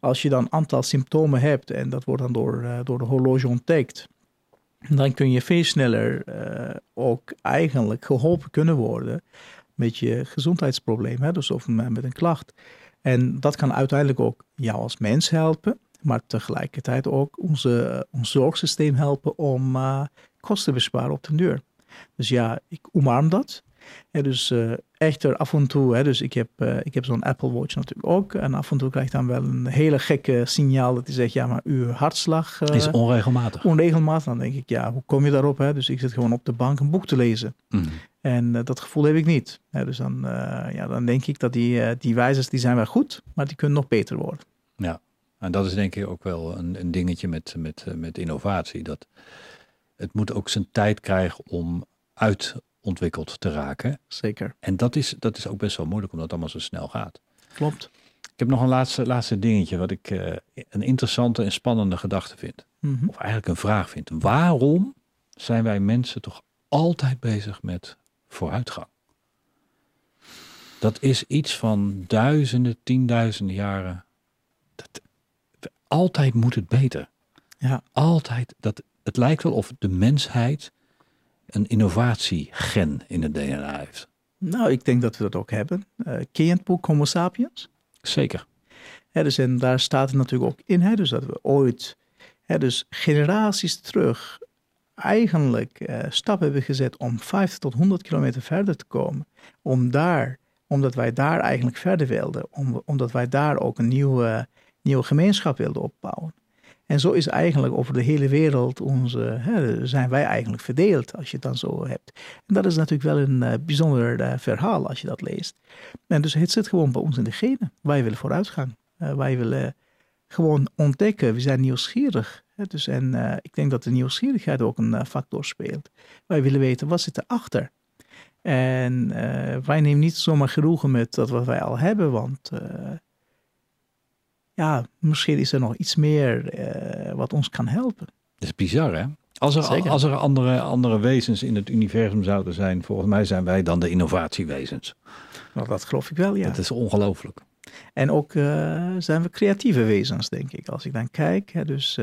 C: als je dan een aantal symptomen hebt en dat wordt dan door, door de horloge ontdekt, dan kun je veel sneller eh, ook eigenlijk geholpen kunnen worden met je gezondheidsprobleem, hè? dus of met een klacht. En dat kan uiteindelijk ook jou als mens helpen, maar tegelijkertijd ook onze, ons zorgsysteem helpen om eh, kosten te besparen op de deur. Dus ja, ik omarm dat. Ja, dus eh, echter af en toe, hè, dus ik heb, eh, ik heb zo'n Apple Watch natuurlijk ook. En af en toe krijg ik dan wel een hele gekke signaal dat die zegt, ja, maar uw hartslag eh,
A: is onregelmatig.
C: onregelmatig. Dan denk ik, ja, hoe kom je daarop? Hè? Dus ik zit gewoon op de bank een boek te lezen.
A: Mhm.
C: En eh, dat gevoel heb ik niet. Ja, dus dan, ja, dan denk ik dat die, die wijzers die zijn wel goed, maar die kunnen nog beter worden.
A: Ja, En dat is denk ik ook wel een, een dingetje met, met, met innovatie. Dat het moet ook zijn tijd krijgen om uitontwikkeld te raken.
C: Zeker.
A: En dat is, dat is ook best wel moeilijk, omdat het allemaal zo snel gaat.
C: Klopt.
A: Ik heb nog een laatste, laatste dingetje, wat ik eh, een interessante en spannende gedachte vind.
C: Mhm.
A: Of eigenlijk een vraag vind. Waarom zijn wij mensen toch altijd bezig met vooruitgang? Dat is iets van duizenden, tienduizenden jaren. Dat, altijd moet het beter.
C: Ja.
A: Altijd. Dat, het lijkt wel of de mensheid een innovatiegen in het DNA heeft.
C: Nou, ik denk dat we dat ook hebben. Eh ken je het boek Homo sapiens?
A: Zeker.
C: Dus en daar staat het natuurlijk ook in, hè, dus dat we ooit, hè, dus generaties terug, eigenlijk eh, stappen hebben gezet om 50 tot 100 kilometer verder te komen. Om daar, omdat wij daar eigenlijk verder wilden, om, omdat wij daar ook een nieuwe, nieuwe gemeenschap wilden opbouwen. En zo is eigenlijk over de hele wereld onze, hè, zijn wij eigenlijk verdeeld, als je het dan zo hebt. En dat is natuurlijk wel een eh, bijzonder eh, verhaal als je dat leest. En dus het zit gewoon bij ons in de genen. Wij willen vooruitgang. Eh, wij willen gewoon ontdekken. We zijn nieuwsgierig. Hè? Dus, en ik denk dat de nieuwsgierigheid ook een factor speelt. Wij willen weten wat zit erachter. En wij nemen niet zomaar genoegen met dat wat wij al hebben, want ja, misschien is er nog iets meer eh, wat ons kan helpen.
A: Dat is bizar, hè? Als er,
C: Zeker.
A: als er andere, andere wezens in het universum zouden zijn, volgens mij zijn wij dan de innovatiewezens.
C: Nou, dat geloof ik wel, ja.
A: Dat is ongelooflijk.
C: En ook eh, zijn we creatieve wezens, denk ik. Als ik dan kijk, hè, dus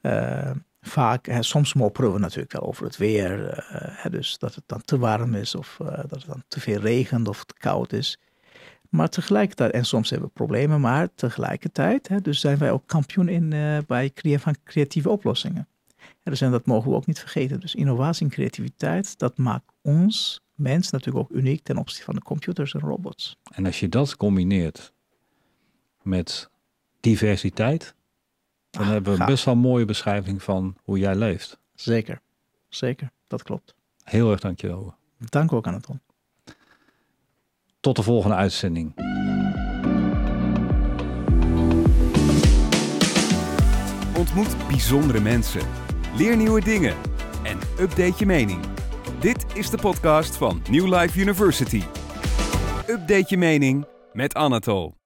C: eh, vaak, hè, soms mopperen we natuurlijk wel over het weer. hè, dus dat het dan te warm is of eh, dat het dan te veel regent of te koud is. Maar tegelijkertijd, en soms hebben we problemen, maar tegelijkertijd hè, dus zijn wij ook kampioen in, eh, bij creëren van creatieve oplossingen. Ja, dus en dat mogen we ook niet vergeten. Dus innovatie en creativiteit, dat maakt ons mens natuurlijk ook uniek ten opzichte van de computers en robots.
A: En als je dat combineert met diversiteit, dan
C: Ah,
A: hebben we
C: gaaf.
A: best wel een mooie beschrijving van hoe jij leeft.
C: Zeker, zeker, dat klopt.
A: Heel erg dankjewel.
C: Dank ook aan het on.
A: Tot de volgende uitzending.
B: Ontmoet bijzondere mensen. Leer nieuwe dingen. En update je mening. Dit is de podcast van New Life University. Update je mening met Anatol.